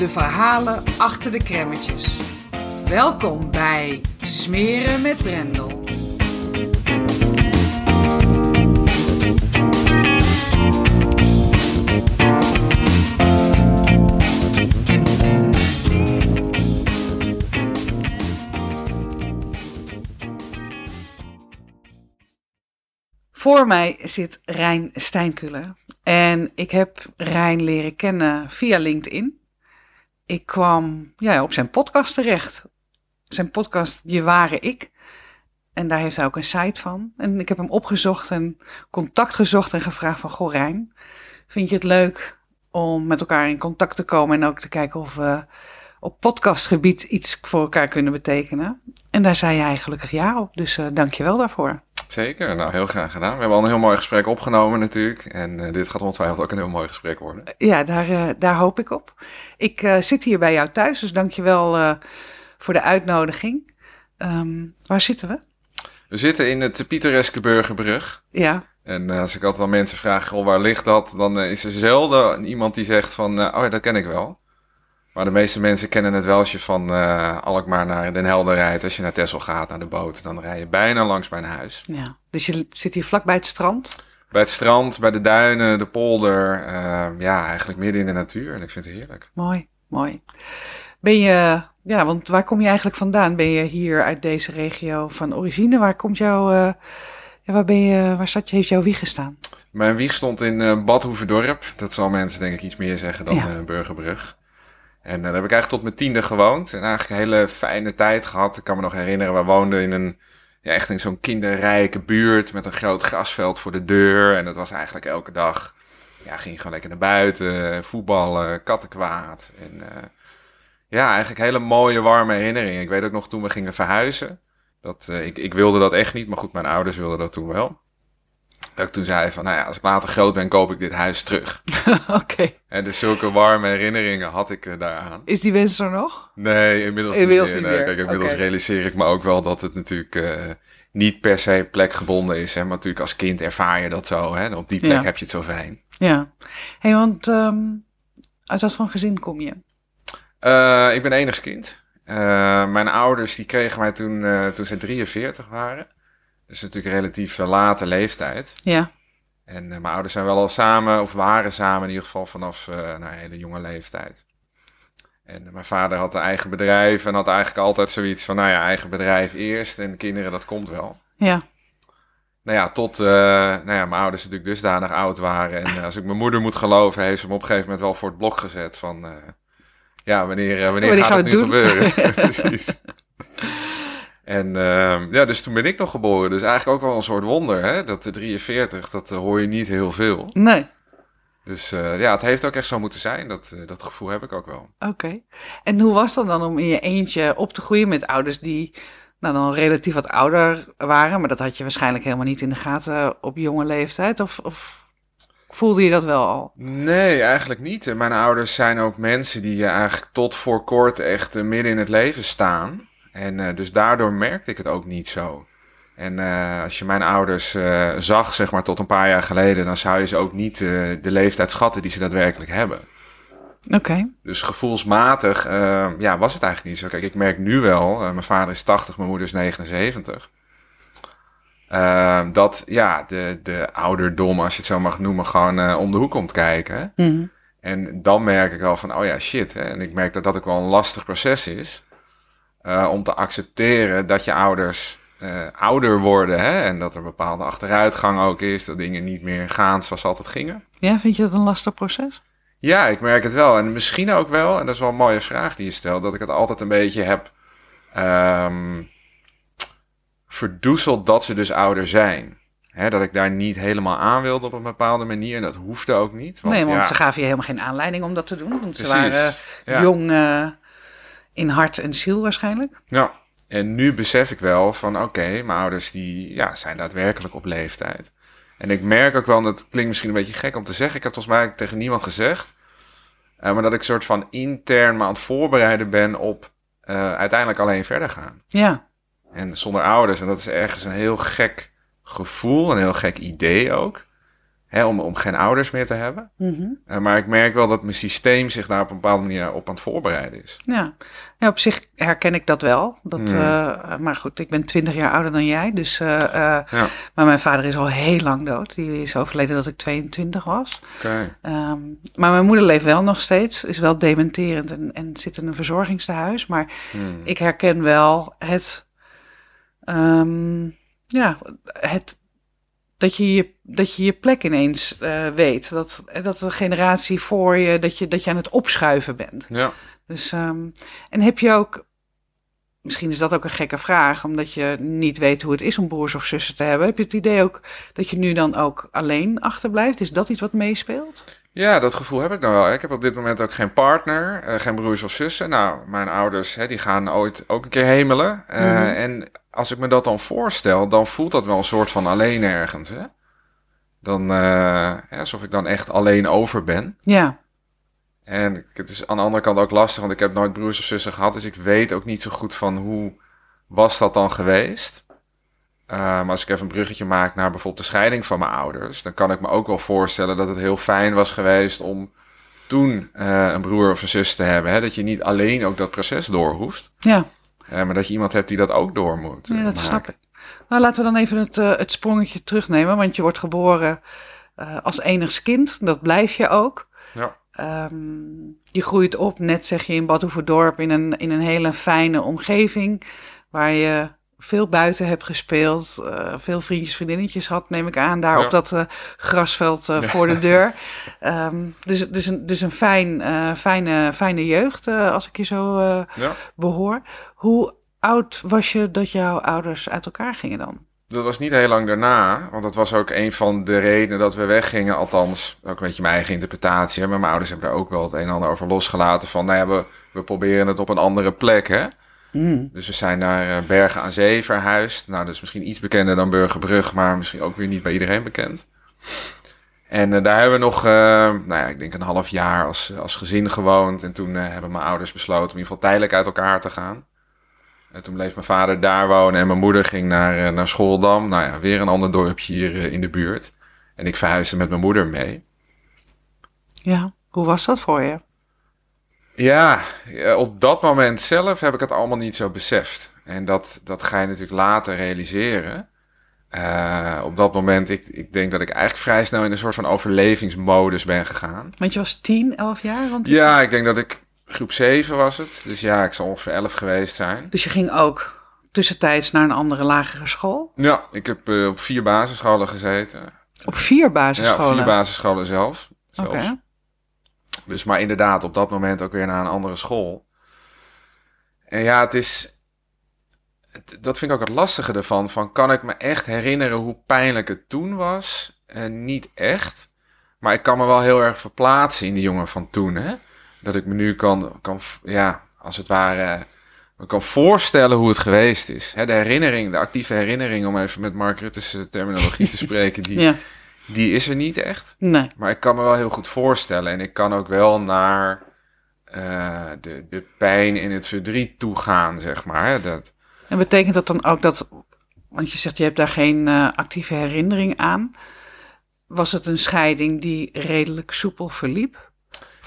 de verhalen achter de kremmetjes. Welkom bij Smeren met Brendel. Voor mij zit Rijn Stijnkuller. En ik heb Rijn leren kennen via LinkedIn. Ik kwam ja, op zijn podcast terecht. Zijn podcast Je Ware Ik. En daar heeft hij ook een site van. En ik heb hem opgezocht en contact gezocht en gevraagd van... Goh Rijn, vind je het leuk om met elkaar in contact te komen... en ook te kijken of we op podcastgebied iets voor elkaar kunnen betekenen? En daar zei hij gelukkig ja op. Dus uh, dank je wel daarvoor. Zeker, nou heel graag gedaan. We hebben al een heel mooi gesprek opgenomen natuurlijk. En uh, dit gaat ongetwijfeld ook een heel mooi gesprek worden. Ja, daar, uh, daar hoop ik op. Ik uh, zit hier bij jou thuis, dus dank je wel voor de uitnodiging. Um, waar zitten we? We zitten in het pittoreske Burgerbrug. Ja. En als ik altijd aan mensen vraag, oh, waar ligt dat? Dan is er zelden iemand die zegt van, oh ja, dat ken ik wel. Maar de meeste mensen kennen het wel als je van uh, Alkmaar naar Den Helder rijdt. Als je naar Texel gaat, naar de boot. Dan rij je bijna langs mijn huis. Ja, dus je zit hier vlak bij het strand? Bij het strand, bij de duinen, de polder. Uh, ja, eigenlijk midden in de natuur. En ik vind het heerlijk. Mooi, mooi. Ben je, ja, want waar kom je eigenlijk vandaan? Ben je hier uit deze regio van origine? Waar komt jouw, uh, ja, waar ben je, waar zat je, heeft jouw wieg gestaan? Mijn wieg stond in uh, Bad Hoeverdorp. Dat zal mensen denk ik iets meer zeggen dan ja. Burgerbrug. En uh, daar heb ik eigenlijk tot mijn tiende gewoond. En eigenlijk een hele fijne tijd gehad. Ik kan me nog herinneren, we woonden in een, ja, echt in zo'n kinderrijke buurt met een groot grasveld voor de deur. En dat was eigenlijk elke dag, ja, ging gewoon lekker naar buiten, voetballen, kattenkwaad. En uh, ja, eigenlijk hele mooie, warme herinneringen. Ik weet ook nog toen we gingen verhuizen. Dat, uh, ik, ik wilde dat echt niet, maar goed, mijn ouders wilden dat toen wel. Dat ik toen zei van, nou ja, als ik later groot ben, koop ik dit huis terug. Oké. Okay. En dus zulke warme herinneringen had ik uh, daaraan. Is die wens er nog? Nee, inmiddels, inmiddels niet meer. Nee, kijk, inmiddels okay. realiseer ik me ook wel dat het natuurlijk uh, niet per se plekgebonden is. Hè, maar natuurlijk als kind ervaar je dat zo. Hè, op die plek ja. heb je het zo fijn. Ja. hey, want um, uit wat voor gezin kom je? Uh, ik ben enigskind. mijn ouders die kregen mij toen, toen ze 43 waren. Dus natuurlijk een relatief late leeftijd. Ja. En uh, mijn ouders zijn wel al samen, of waren samen in ieder geval vanaf nou, een hele jonge leeftijd. En mijn vader had een eigen bedrijf en had eigenlijk altijd zoiets van, nou ja, eigen bedrijf eerst en kinderen, dat komt wel. Ja. Nou ja, tot nou ja, mijn ouders natuurlijk dusdanig oud waren. En als ik mijn moeder moet geloven, heeft ze me op een gegeven moment wel voor het blok gezet van, ja, wanneer, wanneer, wanneer gaat het nu doen? gebeuren? Precies. En uh, ja, dus toen ben ik nog geboren. Dus eigenlijk ook wel een soort wonder, hè? Dat de 43, dat uh, hoor je niet heel veel. Nee. Dus uh, ja, het heeft ook echt zo moeten zijn. Dat, uh, dat gevoel heb ik ook wel. Oké. Okay. En hoe was dat dan om in je eentje op te groeien met ouders die nou, dan relatief wat ouder waren? Maar dat had je waarschijnlijk helemaal niet in de gaten op jonge leeftijd? Of, of voelde je dat wel al? Nee, eigenlijk niet. Mijn ouders zijn ook mensen die eigenlijk tot voor kort echt midden in het leven staan. En uh, dus daardoor merkte ik het ook niet zo. En uh, als je mijn ouders uh, zag, zeg maar tot een paar jaar geleden, dan zou je ze ook niet de leeftijd schatten die ze daadwerkelijk hebben. Oké. Okay. Dus gevoelsmatig ja, was het eigenlijk niet zo. Kijk, ik merk nu wel, mijn vader is 80, mijn moeder is 79. dat ja, de, de ouderdom, als je het zo mag noemen, gewoon om de hoek komt kijken. Mm -hmm. En dan merk ik wel van, oh ja, shit. Hè? En ik merk dat dat ook wel een lastig proces is. Eh, om te accepteren dat je ouders eh, ouder worden. Hè? En dat er bepaalde achteruitgang ook is. Dat dingen niet meer gaan zoals ze altijd gingen. Ja, vind je dat een lastig proces? Ja, ik merk het wel. En misschien ook wel, en dat is wel een mooie vraag die je stelt, dat ik het altijd een beetje heb um, verdoezeld dat ze dus ouder zijn. Hè, dat ik daar niet helemaal aan wilde op een bepaalde manier. En dat hoefde ook niet. Want, nee, want ze gaven je helemaal geen aanleiding om dat te doen. Want ze waren jong uh, in hart en ziel waarschijnlijk. Ja, en nu besef ik wel van oké, mijn ouders die ja, zijn daadwerkelijk op leeftijd. En ik merk ook wel, dat klinkt misschien een beetje gek om te zeggen. Ik heb volgens mij tegen niemand gezegd. Uh, maar dat ik soort van intern me aan het voorbereiden ben op uh, uiteindelijk alleen verder gaan. Ja. En zonder ouders. En dat is ergens een heel gek gevoel, een heel gek idee ook. Hè, om, om geen ouders meer te hebben. Mm maar ik merk wel dat mijn systeem zich daar op een bepaalde manier op aan het voorbereiden is. Ja, op zich herken ik dat wel. Dat, mm. uh, maar goed, ik ben twintig jaar ouder dan jij. Dus, uh, ja. Maar mijn vader is al heel lang dood. Die is overleden dat ik 22 was. Okay. Um, maar mijn moeder leeft wel nog steeds. Is wel dementerend en, en zit in een verzorgingstehuis. Maar mm. ik herken wel het... Um, ja, het dat je je, dat je, je plek ineens uh, weet. Dat, dat de generatie voor je, dat je, dat je aan het opschuiven bent. Ja. Dus, um, en heb je ook, misschien is dat ook een gekke vraag, omdat je niet weet hoe het is om broers of zussen te hebben. Heb je het idee ook dat je nu dan ook alleen achterblijft? Is dat iets wat meespeelt? Ja, dat gevoel heb ik dan wel. Ik heb op dit moment ook geen partner, uh, geen broers of zussen. Nou, mijn ouders, hè, die gaan ooit ook een keer hemelen. Uh, mm -hmm. En als ik me dat dan voorstel, dan voelt dat wel een soort van alleen ergens. Hè? Dan, uh, alsof ik dan echt alleen over ben. Ja. En het is aan de andere kant ook lastig, want ik heb nooit broers of zussen gehad. Dus ik weet ook niet zo goed van hoe was dat dan geweest. Uh, maar als ik even een bruggetje maak naar bijvoorbeeld de scheiding van mijn ouders, dan kan ik me ook wel voorstellen dat het heel fijn was geweest om toen uh, een broer of een zus te hebben. Hè? Dat je niet alleen ook dat proces door hoeft. Ja. Uh, maar dat je iemand hebt die dat ook door moet. Ja, dat maken. snap ik. Nou, laten we dan even het, het sprongetje terugnemen, want je wordt geboren als enigst kind. Dat blijf je ook. Ja. Um, je groeit op, net zeg je in Bad Hoeverdorp, in een, in een hele fijne omgeving. Waar je veel buiten hebt gespeeld. Uh, veel vriendjes, vriendinnetjes had, neem ik aan, daar ja. op dat grasveld ja. voor de deur. Um, dus, dus, een, dus een fijn, fijne, fijne jeugd, als ik je zo behoor. Hoe oud was je dat jouw ouders uit elkaar gingen dan? Dat was niet heel lang daarna, want dat was ook een van de redenen dat we weggingen. Althans, ook een beetje mijn eigen interpretatie. Hè? Maar mijn ouders hebben daar ook wel het een en ander over losgelaten. Van, nou ja, we, we proberen het op een andere plek, hè. Mm. Dus we zijn naar Bergen aan Zee verhuisd. Nou, is misschien iets bekender dan Burgerbrug, maar misschien ook weer niet bij iedereen bekend. En uh, daar hebben we nog, uh, nou ja, ik denk een half jaar als, als gezin gewoond. En toen uh, hebben mijn ouders besloten om in ieder geval tijdelijk uit elkaar te gaan. En toen bleef mijn vader daar wonen en mijn moeder ging naar, naar Schooldam. Nou ja, weer een ander dorpje hier in de buurt. En ik verhuisde met mijn moeder mee. Ja, hoe was dat voor je? Ja, op dat moment zelf heb ik het allemaal niet zo beseft. En dat, dat ga je natuurlijk later realiseren. Uh, op dat moment, ik, ik denk dat ik eigenlijk vrij snel in een soort van overlevingsmodus ben gegaan. Want je was 10, 11 jaar? Want ja, ik denk dat ik groep 7 was het. Dus ja, ik zal ongeveer 11 geweest zijn. Dus je ging ook tussentijds naar een andere lagere school? Ja, ik heb uh, op vier basisscholen gezeten. Op vier basisscholen? Ja, vier basisscholen zelf. Oké. Okay. Dus maar inderdaad, op dat moment ook weer naar een andere school. En ja, het is. Dat vind ik ook het lastige ervan. Van kan ik me echt herinneren hoe pijnlijk het toen was? En niet echt. Maar ik kan me wel heel erg verplaatsen in die jongen van toen. Hè? Dat ik me nu kan, kan ja, als het ware, me kan voorstellen hoe het geweest is. Hè, de herinnering, de actieve herinnering, om even met Mark Rutte's terminologie te spreken, die, ja die is er niet echt. Nee. Maar ik kan me wel heel goed voorstellen. En ik kan ook wel naar uh, de, de pijn en het verdriet toe gaan, zeg maar. Dat... En betekent dat dan ook dat, want je zegt je hebt daar geen uh, actieve herinnering aan. Was het een scheiding die redelijk soepel verliep?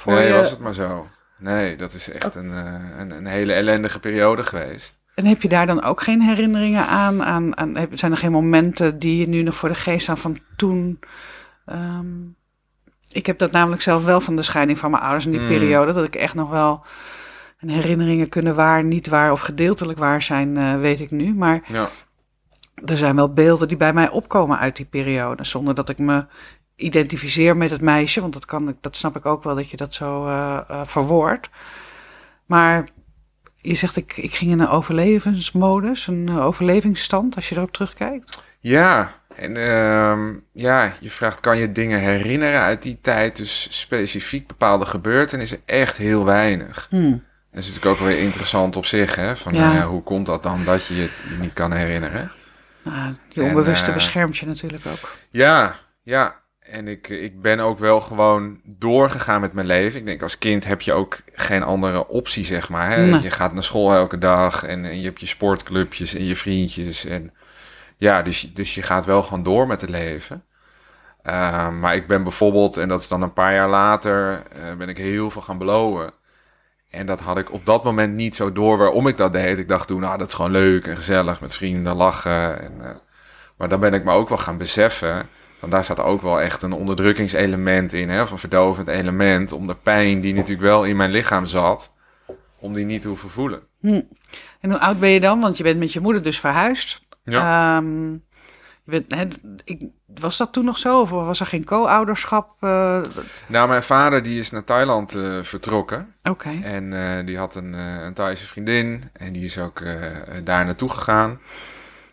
Voor nee, je... was het maar zo. Nee, dat is echt een, uh, een, een hele ellendige periode geweest. En heb je daar dan ook geen herinneringen aan? aan, aan zijn er geen momenten die je nu nog voor de geest staan van toen? Um, ik heb dat namelijk zelf wel van de scheiding van mijn ouders in die mm. periode. Dat ik echt nog wel En herinneringen kunnen waar, niet waar of gedeeltelijk waar zijn, eh, weet ik nu. Maar Ja. er zijn wel beelden die bij mij opkomen uit die periode. Zonder dat ik me identificeer met het meisje. Want dat, kan, ik- dat snap ik ook wel dat je dat zo eh, verwoordt. Maar je zegt, ik, ik ging in een overlevensmodus, een eh, overlevingsstand, als je erop terugkijkt. Ja, en ehm, ja, je vraagt, kan je dingen herinneren uit die tijd? Dus specifiek bepaalde gebeurtenissen, echt heel weinig. Hmm. Dat is natuurlijk ook weer interessant op zich, hè? Van, Ja. nou ja, hoe komt dat dan dat je je niet kan herinneren? Nou, je onbewuste beschermt je natuurlijk ook. Ja, ja. En ik, ik ben ook wel gewoon doorgegaan met mijn leven. Ik denk, als kind heb je ook geen andere optie, zeg maar. Hè? Nee. Je gaat naar school elke dag en, en je hebt je sportclubjes en je vriendjes. En ja, dus, dus je gaat wel gewoon door met het leven. Uh, maar ik ben bijvoorbeeld, en dat is dan een paar jaar later, uh, ben ik heel veel gaan blowen. En dat had ik op dat moment niet zo door waarom ik dat deed. Ik dacht toen, nou, dat is gewoon leuk en gezellig met vrienden lachen. En, uh, maar dan ben ik me ook wel gaan beseffen. Want daar staat ook wel echt een onderdrukkingselement in, hè, of een verdovend element. Om de pijn die natuurlijk wel in mijn lichaam zat, om die niet te hoeven voelen. Hm. En hoe oud ben je dan? Want je bent met je moeder dus verhuisd. Ja. Um, je bent, ik, was dat toen nog zo? Of was er geen co-ouderschap? Uh... Nou, mijn vader die is naar Thailand uh, vertrokken. Oké. Okay. En uh, die had een, een Thaise vriendin. En die is ook daar naartoe gegaan.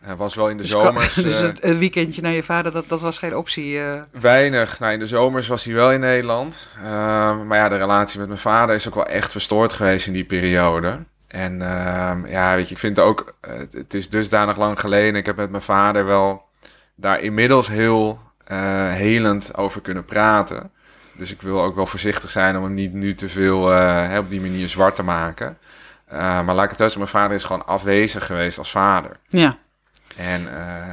Hij was wel in de dus zomers. dus het, een weekendje naar je vader, dat, dat was geen optie. Uh... Weinig. Nou, in de zomers was hij wel in Nederland. Uh, maar ja, de relatie met mijn vader is ook wel echt verstoord geweest in die periode. En uh, ja, weet je, ik vind het ook, het is dusdanig lang geleden. Ik heb met mijn vader wel daar inmiddels heel uh, helend over kunnen praten. Dus ik wil ook wel voorzichtig zijn om hem niet nu te veel op die manier zwart te maken. Uh, maar laat ik het zeggen, mijn vader is gewoon afwezig geweest als vader. Ja. En, uh,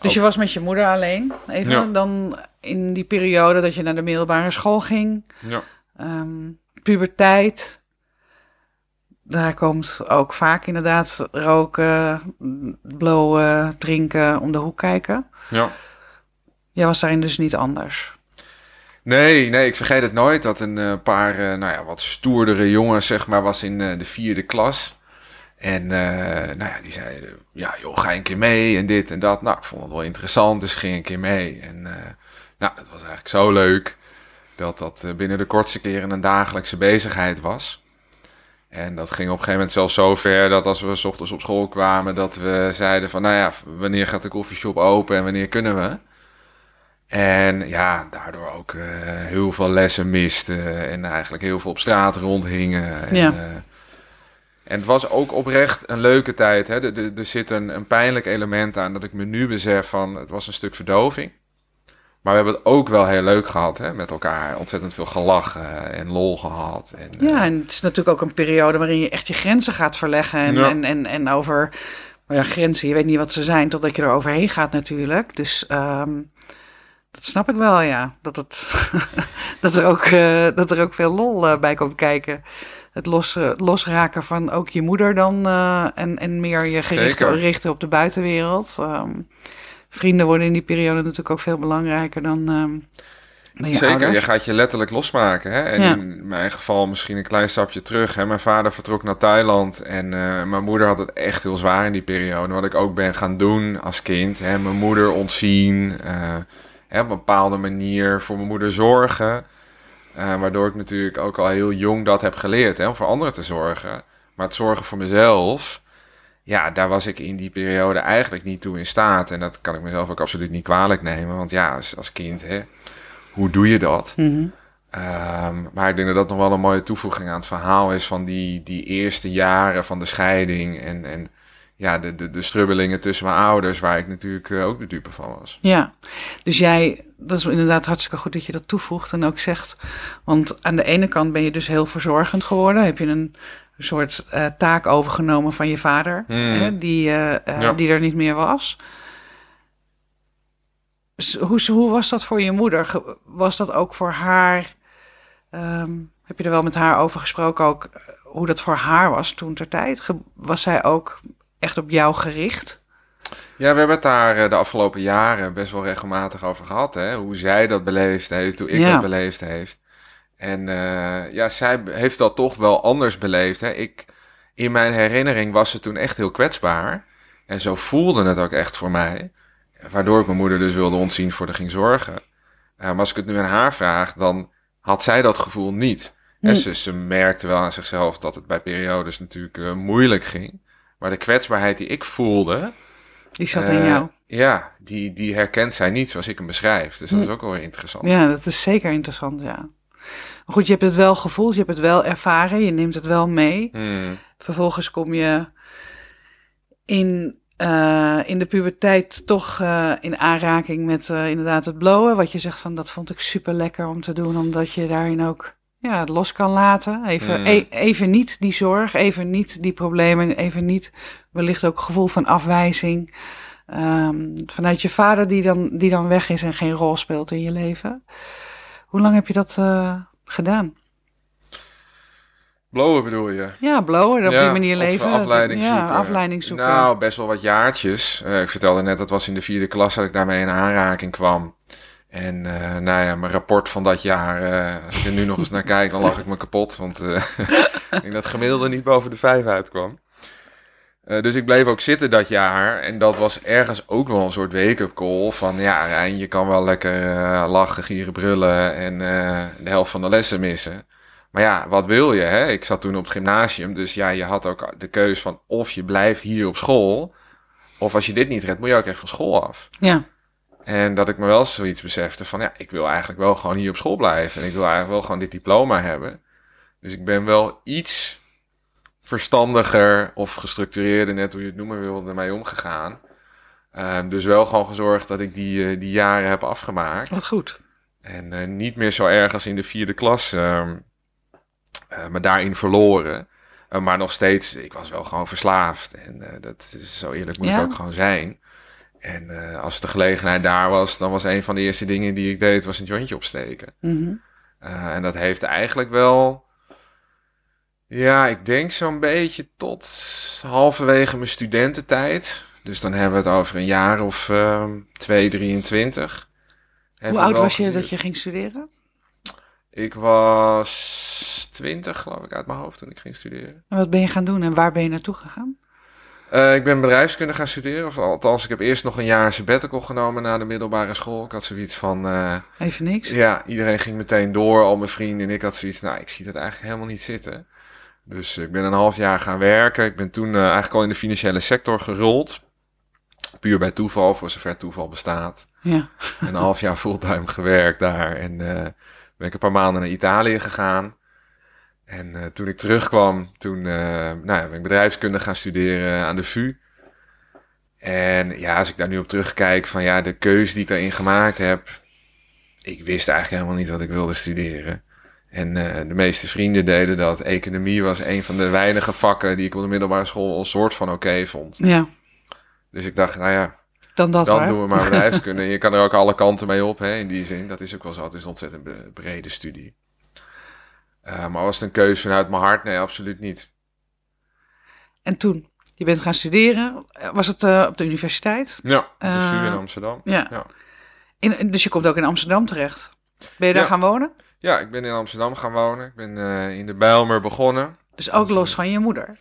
dus je was met je moeder alleen, even ja. dan in die periode dat je naar de middelbare school ging. Ja. Um, puberteit. Daar komt ook vaak inderdaad roken, blowen, drinken, om de hoek kijken. Ja. Jij was daarin dus niet anders. Nee, nee, ik vergeet het nooit dat een uh, paar, uh, nou ja, wat stoerdere jongens, zeg maar, was in uh, de vierde klas. En uh, nou ja, die zeiden, ja joh, ga een keer mee en dit en dat. Nou, ik vond het wel interessant, dus ging een keer mee. En uh, nou, dat was eigenlijk zo leuk dat dat binnen de kortste keren een dagelijkse bezigheid was. En dat ging op een gegeven moment zelfs zo ver dat als we s ochtends op school kwamen, dat we zeiden van, nou ja, wanneer gaat de koffieshop open en wanneer kunnen we? En ja, daardoor ook uh, heel veel lessen misten en eigenlijk heel veel op straat rondhingen. En, ja. En het was ook oprecht een leuke tijd. Hè? Er, er, er zit een, een pijnlijk element aan dat ik me nu besef van het was een stuk verdoving. Maar we hebben het ook wel heel leuk gehad hè? met elkaar. Ontzettend veel gelachen en lol gehad. En, ja, en het is natuurlijk ook een periode waarin je echt je grenzen gaat verleggen. En, Ja. en, en, en over nou ja, grenzen, je weet niet wat ze zijn totdat je er overheen gaat natuurlijk. Dus um, dat snap ik wel, ja. Dat, het, dat, er, ook, uh, dat er ook veel lol uh, bij komt kijken. Het los, uh, losraken van ook je moeder dan uh, en, en meer je gericht, richten op de buitenwereld. Um, vrienden worden in die periode natuurlijk ook veel belangrijker dan, um, dan je Zeker, ouders. je gaat je letterlijk losmaken. Hè? En Ja. in mijn geval misschien een klein stapje terug. Hè? Mijn vader vertrok naar Thailand en uh, mijn moeder had het echt heel zwaar in die periode. Wat ik ook ben gaan doen als kind. Hè? Mijn moeder ontzien, uh, hè? op een bepaalde manier voor mijn moeder zorgen. Uh, waardoor ik natuurlijk ook al heel jong dat heb geleerd, hè? om voor anderen te zorgen. Maar het zorgen voor mezelf, ja, daar was ik in die periode eigenlijk niet toe in staat. En dat kan ik mezelf ook absoluut niet kwalijk nemen. Want ja, als, als kind, hè, hoe doe je dat? Mm -hmm. um, maar ik denk dat dat nog wel een mooie toevoeging aan het verhaal is van die, die eerste jaren van de scheiding. En, en ja, de, de, de strubbelingen tussen mijn ouders, waar ik natuurlijk uh, ook de dupe van was. Ja, dus jij, dat is inderdaad hartstikke goed dat je dat toevoegt en ook zegt. Want aan de ene kant ben je dus heel verzorgend geworden. Heb je een soort uh, taak overgenomen van je vader, Mm. hè, die, uh, Ja. die er niet meer was. Hoe, hoe was dat voor je moeder? Was dat ook voor haar? ehm, heb je er wel met haar over gesproken ook? eh, Hoe dat voor haar was toen ter tijd? Was zij ook echt op jou gericht? Ja, we hebben het daar eh, de afgelopen jaren best wel regelmatig over gehad. Hè? Hoe zij dat beleefd heeft, hoe ik Ja. dat beleefd heeft. En uh, ja, zij heeft dat toch wel anders beleefd. Hè? Ik, in mijn herinnering was ze toen echt heel kwetsbaar. En zo voelde het ook echt voor mij. Waardoor ik mijn moeder dus wilde ontzien voor de ging zorgen. Uh, maar als ik het nu aan haar vraag, dan had zij dat gevoel niet. En hm. ze, ze merkte wel aan zichzelf dat het bij periodes natuurlijk uh, moeilijk ging. Maar de kwetsbaarheid die ik voelde. Die zat in jou. Ja, die, die herkent zij niet zoals ik hem beschrijf. Dus dat is ook wel weer interessant. Ja, dat is zeker interessant, ja. Maar goed, je hebt het wel gevoeld, je hebt het wel ervaren, je neemt het wel mee. Hmm. Vervolgens kom je in, uh, in de puberteit toch uh, in aanraking met uh, inderdaad het blowen. Wat je zegt van dat vond ik super lekker om te doen, omdat je daarin ook ja, het los kan laten. Even, e even niet die zorg, even niet die problemen, even niet wellicht ook gevoel van afwijzing. Um, vanuit je vader die dan, die dan weg is en geen rol speelt in je leven. Hoe lang heb je dat uh, gedaan? Blowen bedoel je? Ja, blowen, op die manier leven. afleiding ja, zoeken. afleiding zoeken. Nou, best wel wat jaartjes. Uh, ik vertelde net, dat was in de vierde klas dat ik daarmee in aanraking kwam. En uh, nou ja, mijn rapport van dat jaar, uh, als ik er nu nog eens naar kijk, dan lach ik me kapot. Want ik denk dat gemiddelde niet boven de vijf uitkwam. Uh, dus ik bleef ook zitten dat jaar. En dat was ergens ook wel een soort wake-up call. Van ja, Rijn, je kan wel lekker uh, lachen, gieren, brullen en uh, de helft van de lessen missen. Maar ja, wat wil je? Hè? Ik zat toen op het gymnasium. Dus ja, je had ook de keus van of je blijft hier op school. Of als je dit niet redt, moet je ook echt van school af. Ja. En dat ik me wel zoiets besefte van ja, ik wil eigenlijk wel gewoon hier op school blijven. En ik wil eigenlijk wel gewoon dit diploma hebben. Dus ik ben wel iets verstandiger of gestructureerder, net hoe je het noemen wilde, ermee omgegaan. Uh, dus wel gewoon gezorgd dat ik die, uh, die jaren heb afgemaakt. Wat goed. En uh, niet meer zo erg als in de vierde klas ehm, me daarin verloren. maar nog steeds, ik was wel gewoon verslaafd. En dat is zo eerlijk moet ja? ik ook gewoon zijn. En als de gelegenheid daar was, dan was een van de eerste dingen die ik deed, was een jointje opsteken. Mm -hmm. en dat heeft eigenlijk wel ja, ik denk zo'n beetje tot halverwege mijn studententijd. Dus dan hebben we het over een jaar of uh, 2, 23. Hoe oud was je dat je ging studeren? Ik was 20, geloof ik, uit mijn hoofd toen ik ging studeren. En wat ben je gaan doen en waar ben je naartoe gegaan? Uh, ik ben bedrijfskunde gaan studeren. Of althans, ik heb eerst nog een jaar sabbatical genomen na de middelbare school. Ik had zoiets van... Uh, Even niks? Ja, iedereen ging meteen door, al mijn vrienden. En ik had zoiets, nou, ik zie dat eigenlijk helemaal niet zitten. Dus ik ben een half jaar gaan werken. Ik ben toen uh, eigenlijk al in de financiële sector gerold. Puur bij toeval, voor zover toeval bestaat. Ja. En een half jaar fulltime gewerkt daar. En ben ik een paar maanden naar Italië gegaan. En uh, toen ik terugkwam, toen nou ja, ben ik bedrijfskunde gaan studeren aan de VU. En ja, als ik daar nu op terugkijk van ja, de keuze die ik daarin gemaakt heb. Ik wist eigenlijk helemaal niet wat ik wilde studeren. En uh, de meeste vrienden deden dat. Economie was een van de weinige vakken die ik op de middelbare school een soort van oké vond. Ja. Dus ik dacht, nou ja, dan, dat dan doen we maar bedrijfskunde. je kan er ook alle kanten mee op, hè, in die zin. Dat is ook wel zo. Het is een ontzettend brede studie. Uh, maar was het een keuze vanuit mijn hart? Nee, absoluut niet. En toen? Je bent gaan studeren. Was het uh, op de universiteit? Ja, op de in Amsterdam. Ja. ja. In, dus je komt ook in Amsterdam terecht. Ben je daar ja. gaan wonen? Ja, ik ben in Amsterdam gaan wonen. Ik ben in de Bijlmer begonnen. Dus ook los van je moeder?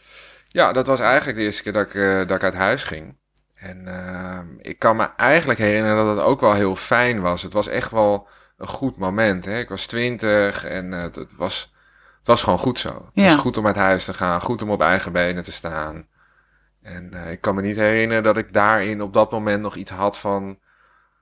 Ja, dat was eigenlijk de eerste keer dat ik, dat ik uit huis ging. En uh, ik kan me eigenlijk herinneren dat het ook wel heel fijn was. Het was echt wel een goed moment. Hè? Ik was twintig en het, het, was, het was gewoon goed zo. Het ja. was goed om uit huis te gaan, goed om op eigen benen te staan. En ik kan me niet herinneren dat ik daarin op dat moment nog iets had van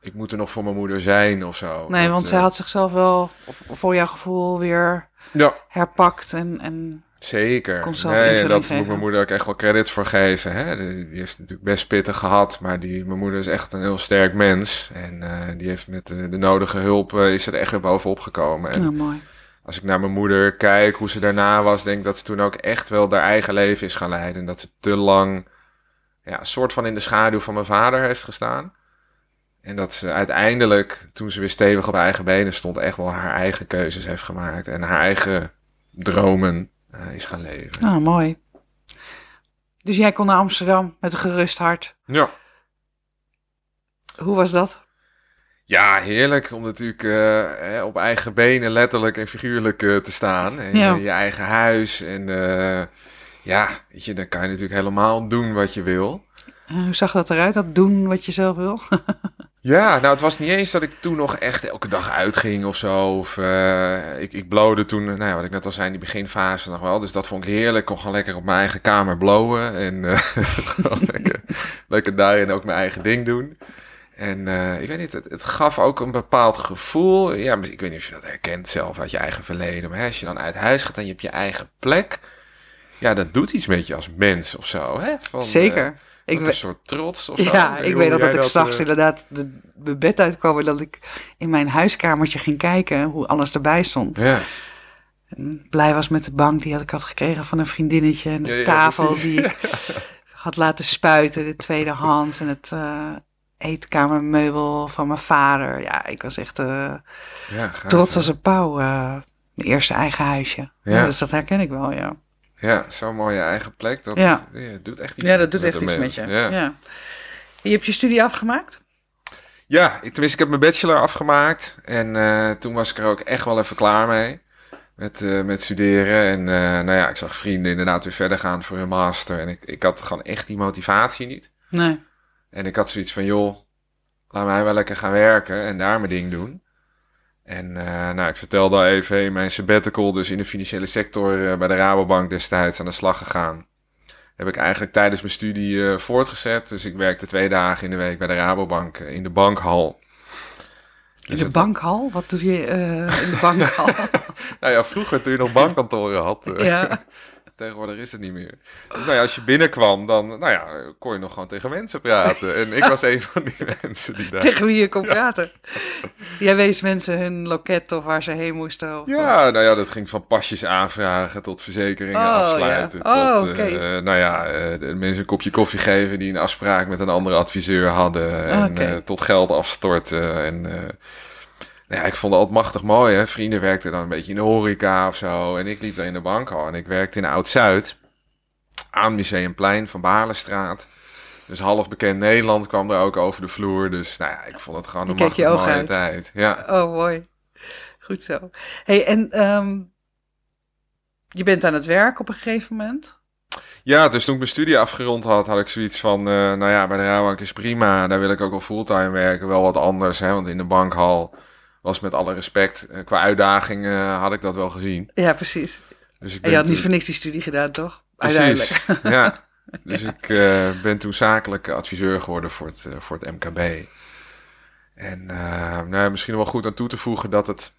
ik moet er nog voor mijn moeder zijn of zo. Nee, dat, want zij uh, had zichzelf wel voor jouw gevoel weer ja. herpakt en, en Zeker. nee, dat moet mijn moeder ook echt wel credits voor geven. Hè? Die, die heeft natuurlijk best pittig gehad, maar die, mijn moeder is echt een heel sterk mens. En uh, die heeft met de, de nodige hulp, uh, is er echt weer bovenop gekomen. En oh, mooi. Als ik naar mijn moeder kijk, hoe ze daarna was, denk ik dat ze toen ook echt wel haar eigen leven is gaan leiden. En dat ze te lang ja, een soort van in de schaduw van mijn vader heeft gestaan. En dat ze uiteindelijk, toen ze weer stevig op eigen benen stond, echt wel haar eigen keuzes heeft gemaakt. En haar eigen dromen uh, is gaan leven. Ah, mooi. Dus jij kon naar Amsterdam met een gerust hart. Ja. Hoe was dat? Ja, heerlijk om natuurlijk uh, op eigen benen letterlijk en figuurlijk uh, te staan. En Ja. je eigen huis. En uh, ja, weet je, dan kan je natuurlijk helemaal doen wat je wil. Hoe zag dat eruit, dat doen wat je zelf wil? ja, nou het was niet eens dat ik toen nog echt elke dag uitging of zo. Of ik, ik blowde toen, nou ja, wat ik net al zei, in die beginfase nog wel. Dus dat vond ik heerlijk. Ik kon gewoon lekker op mijn eigen kamer blowen. En gewoon lekker, lekker daarin ook mijn eigen ding doen. En uh, ik weet niet, het, het, gaf ook een bepaald gevoel. Ja, ik weet niet of je dat herkent zelf uit je eigen verleden. Maar hè, als je dan uit huis gaat en je hebt je eigen plek. Ja, dat doet iets met je als mens of zo. Hè? Van, Zeker. Uh, ik een soort trots of zo. Ja, ik weet dat, dat ik s'nachts uh... inderdaad de, bed uitkwam en dat ik in mijn huiskamertje ging kijken hoe alles erbij stond. Ja. En blij was met de bank die had ik had gekregen van een vriendinnetje en de ja, ja, tafel precies. die ik had laten spuiten, de tweedehands en het uh, eetkamermeubel van mijn vader. Ja, ik was echt uh, ja, gaaf, trots als een pauw. Uh, mijn eerste eigen huisje. Ja. dus dat herken ik wel, ja. Ja, zo'n mooie eigen plek. Dat ja. doet echt iets Ja, dat doet met echt iets met je. Ja. Ja. Je hebt je studie afgemaakt? Ja, ik, tenminste, ik heb mijn bachelor afgemaakt. En uh, toen was ik er ook echt wel even klaar mee. Met, uh, met studeren. En uh, nou ja, ik zag vrienden inderdaad weer verder gaan voor hun master. En ik, ik had gewoon echt die motivatie niet. Nee. En ik had zoiets van, joh, laat mij wel lekker gaan werken en daar mijn ding doen. En uh, nou, ik vertelde al even in mijn sabbatical, dus in de financiële sector uh, bij de Rabobank destijds aan de slag gegaan. Heb ik eigenlijk tijdens mijn studie uh, voortgezet. Dus ik werkte twee dagen in de week bij de Rabobank in de bankhal. In de bankhal? Wat doe je in de bankhal? nou ja, vroeger toen je nog bankkantoren had. ja. Tegenwoordig is het niet meer. Dus nou ja, als je binnenkwam, dan nou ja, kon je nog gewoon tegen mensen praten. En ik was een van die mensen die daar... Tegen wie je kon praten? Jij wees mensen hun loket of waar ze heen moesten? Of ja, nou ja, dat ging van pasjes aanvragen tot verzekeringen oh, afsluiten. Ja. Oh, tot, okay. uh, nou ja, uh, de mensen een kopje koffie geven die een afspraak met een andere adviseur hadden. En okay. uh, tot geld afstorten en... nou ja, ik vond het altijd machtig mooi. Hè? Vrienden werkten dan een beetje in de horeca of zo. En ik liep daar in de bank al. En ik werkte in Oud-Zuid. Aan Museumplein van Balenstraat. Dus half bekend Nederland kwam er ook over de vloer. Dus nou ja, ik vond het gewoon een je machtig je mooie uit. tijd. Ja. Oh, mooi. Goed zo. hey, en um, je bent aan het werk op een gegeven moment? Ja, dus toen ik mijn studie afgerond had, had ik zoiets van... Uh, nou ja, bij de Rabobank is prima. Daar wil ik ook wel fulltime werken. Wel wat anders, hè. Want in de bankhal was met alle respect, uh, qua uitdagingen uh, had ik dat wel gezien. Ja, precies. Dus ik en je had niet voor niks die studie gedaan, toch? Precies, ja. Dus ik uh, ben toen zakelijk adviseur geworden voor het, voor het MKB. En nou, misschien wel goed aan toe te voegen dat het,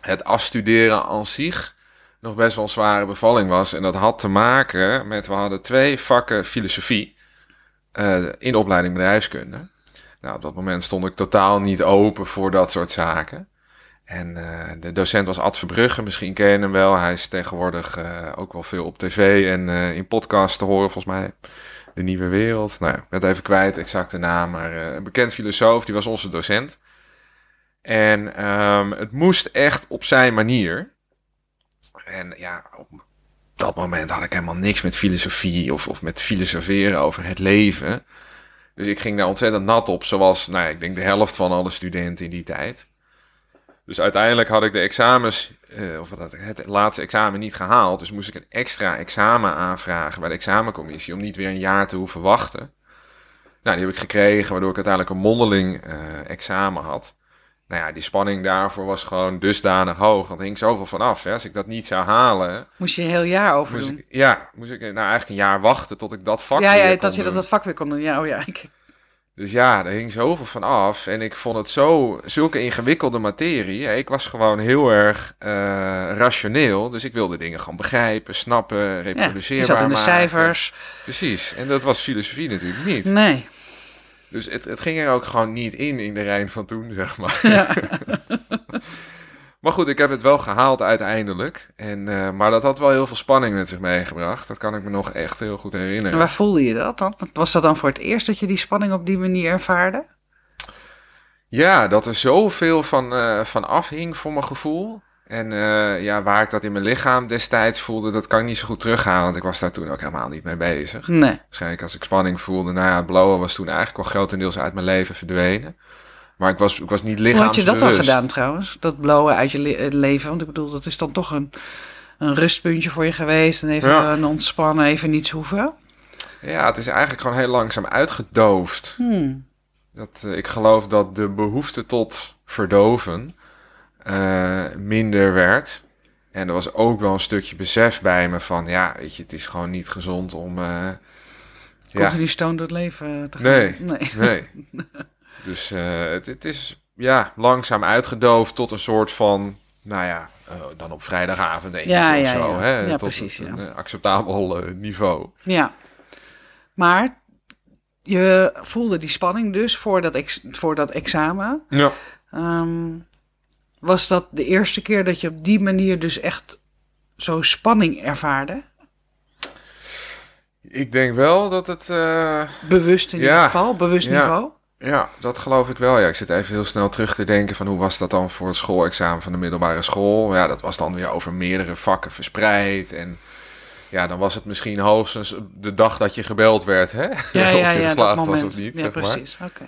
het afstuderen aan zich nog best wel een zware bevalling was. En dat had te maken met, we hadden twee vakken filosofie in de opleiding bedrijfskunde. Nou, op dat moment stond ik totaal niet open voor dat soort zaken. En uh, de docent was Ad Verbrugge, misschien ken hem wel. Hij is tegenwoordig uh, ook wel veel op tv en uh, in podcasts te horen, volgens mij. De Nieuwe Wereld. Nou, ik ben het even kwijt, exact de naam. Maar een bekend filosoof, die was onze docent. En um, het moest echt op zijn manier. En ja, op dat moment had ik helemaal niks met filosofie of, of met filosoferen over het leven. Dus ik ging daar ontzettend nat op, zoals, nou ik denk de helft van alle studenten in die tijd. Dus uiteindelijk had ik de examens, uh, of het laatste examen niet gehaald. Dus moest ik een extra examen aanvragen bij de examencommissie om niet weer een jaar te hoeven wachten. Nou, die heb ik gekregen, waardoor ik uiteindelijk een mondeling uh, examen had. Nou ja, die spanning daarvoor was gewoon dusdanig hoog. Want er hing zoveel vanaf. Als ik dat niet zou halen... Moest je een heel jaar over moest doen? Ik, ja, moest ik nou eigenlijk een jaar wachten tot ik dat vak ja, ja, dat je dat, dat vak weer kon doen. Ja, oh ja. Ik... Dus ja, er hing zoveel van af. En ik vond het zo, zulke ingewikkelde materie. Ik was gewoon heel erg uh, rationeel. Dus ik wilde dingen gewoon begrijpen, snappen, reproduceerbaar ja, je zat in de maken. cijfers. Precies. En dat was filosofie natuurlijk niet. Nee. Dus het, het ging er ook gewoon niet in, in de Rijn van toen, zeg maar. Ja. maar goed, ik heb het wel gehaald uiteindelijk. En, uh, maar dat had wel heel veel spanning met zich meegebracht. Dat kan ik me nog echt heel goed herinneren. En waar voelde je dat dan? Was dat dan voor het eerst dat je die spanning op die manier ervaarde? Ja, dat er zoveel van, uh, van afhing voor mijn gevoel. En uh, ja, waar ik dat in mijn lichaam destijds voelde, dat kan ik niet zo goed terughalen. Want ik was daar toen ook helemaal niet mee bezig. Nee. Waarschijnlijk als ik spanning voelde, nou ja, het blowen was toen eigenlijk wel grotendeels uit mijn leven verdwenen. Maar ik was, ik was niet Hoe had je lichaamsbewust. dat dan gedaan trouwens? Dat blowen uit je le- eh, leven? Want ik bedoel, dat is dan toch een, een rustpuntje voor je geweest. En even Ja. een ontspannen, even niets hoeven. Ja, het is eigenlijk gewoon heel langzaam uitgedoofd. Hmm. Dat, eh, ik geloof dat de behoefte tot verdoven eh, minder werd. En er was ook wel een stukje besef bij me van... ja, weet je, het is gewoon niet gezond om... eh, ja, Continu stoned door het leven te gaan. Nee. nee. nee. Dus eh, het, het is ja, langzaam uitgedoofd tot een soort van... nou ja, eh, dan op vrijdagavond eentje Ja, of ja, zo. ja. Hè, Ja, tot precies, een ja. eh, acceptabel eh, niveau. Ja. Maar je voelde die spanning dus voor dat, ex voor dat examen. Ja. Ehm, was dat de eerste keer dat je op die manier dus echt zo spanning ervaarde? Ik denk wel dat het... eh, Bewust in Ja. ieder geval, bewust Ja. niveau? Ja, dat geloof ik wel. Ja, ik zit even heel snel terug te denken van hoe was dat dan voor het schoolexamen van de middelbare school. Ja, dat was dan weer over meerdere vakken verspreid. En ja, dan was het misschien hoogstens de dag dat je gebeld werd, hè? Ja, of ja, je ja, geslaagd was of niet, ja, zeg maar. precies. Oké.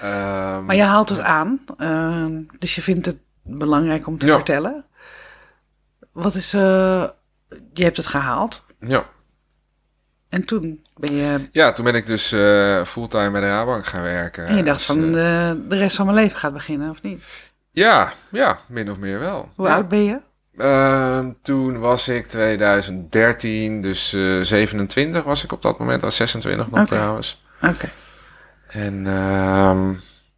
Ehm, Maar je haalt het aan, ehm, dus je vindt het belangrijk om te Ja. vertellen. Wat is, eh, je hebt het gehaald ja. en toen ben je, ja, toen ben ik dus eh, fulltime bij de Rabank gaan werken. en je dacht als, van eh, de, de rest van mijn leven gaat beginnen, of niet? ja, ja, min of meer wel. Hoe ja. oud ben je? Ehm, toen was ik 2013, dus eh 27 was ik op dat moment, als 26 nog trouwens. Oké. En, ehm,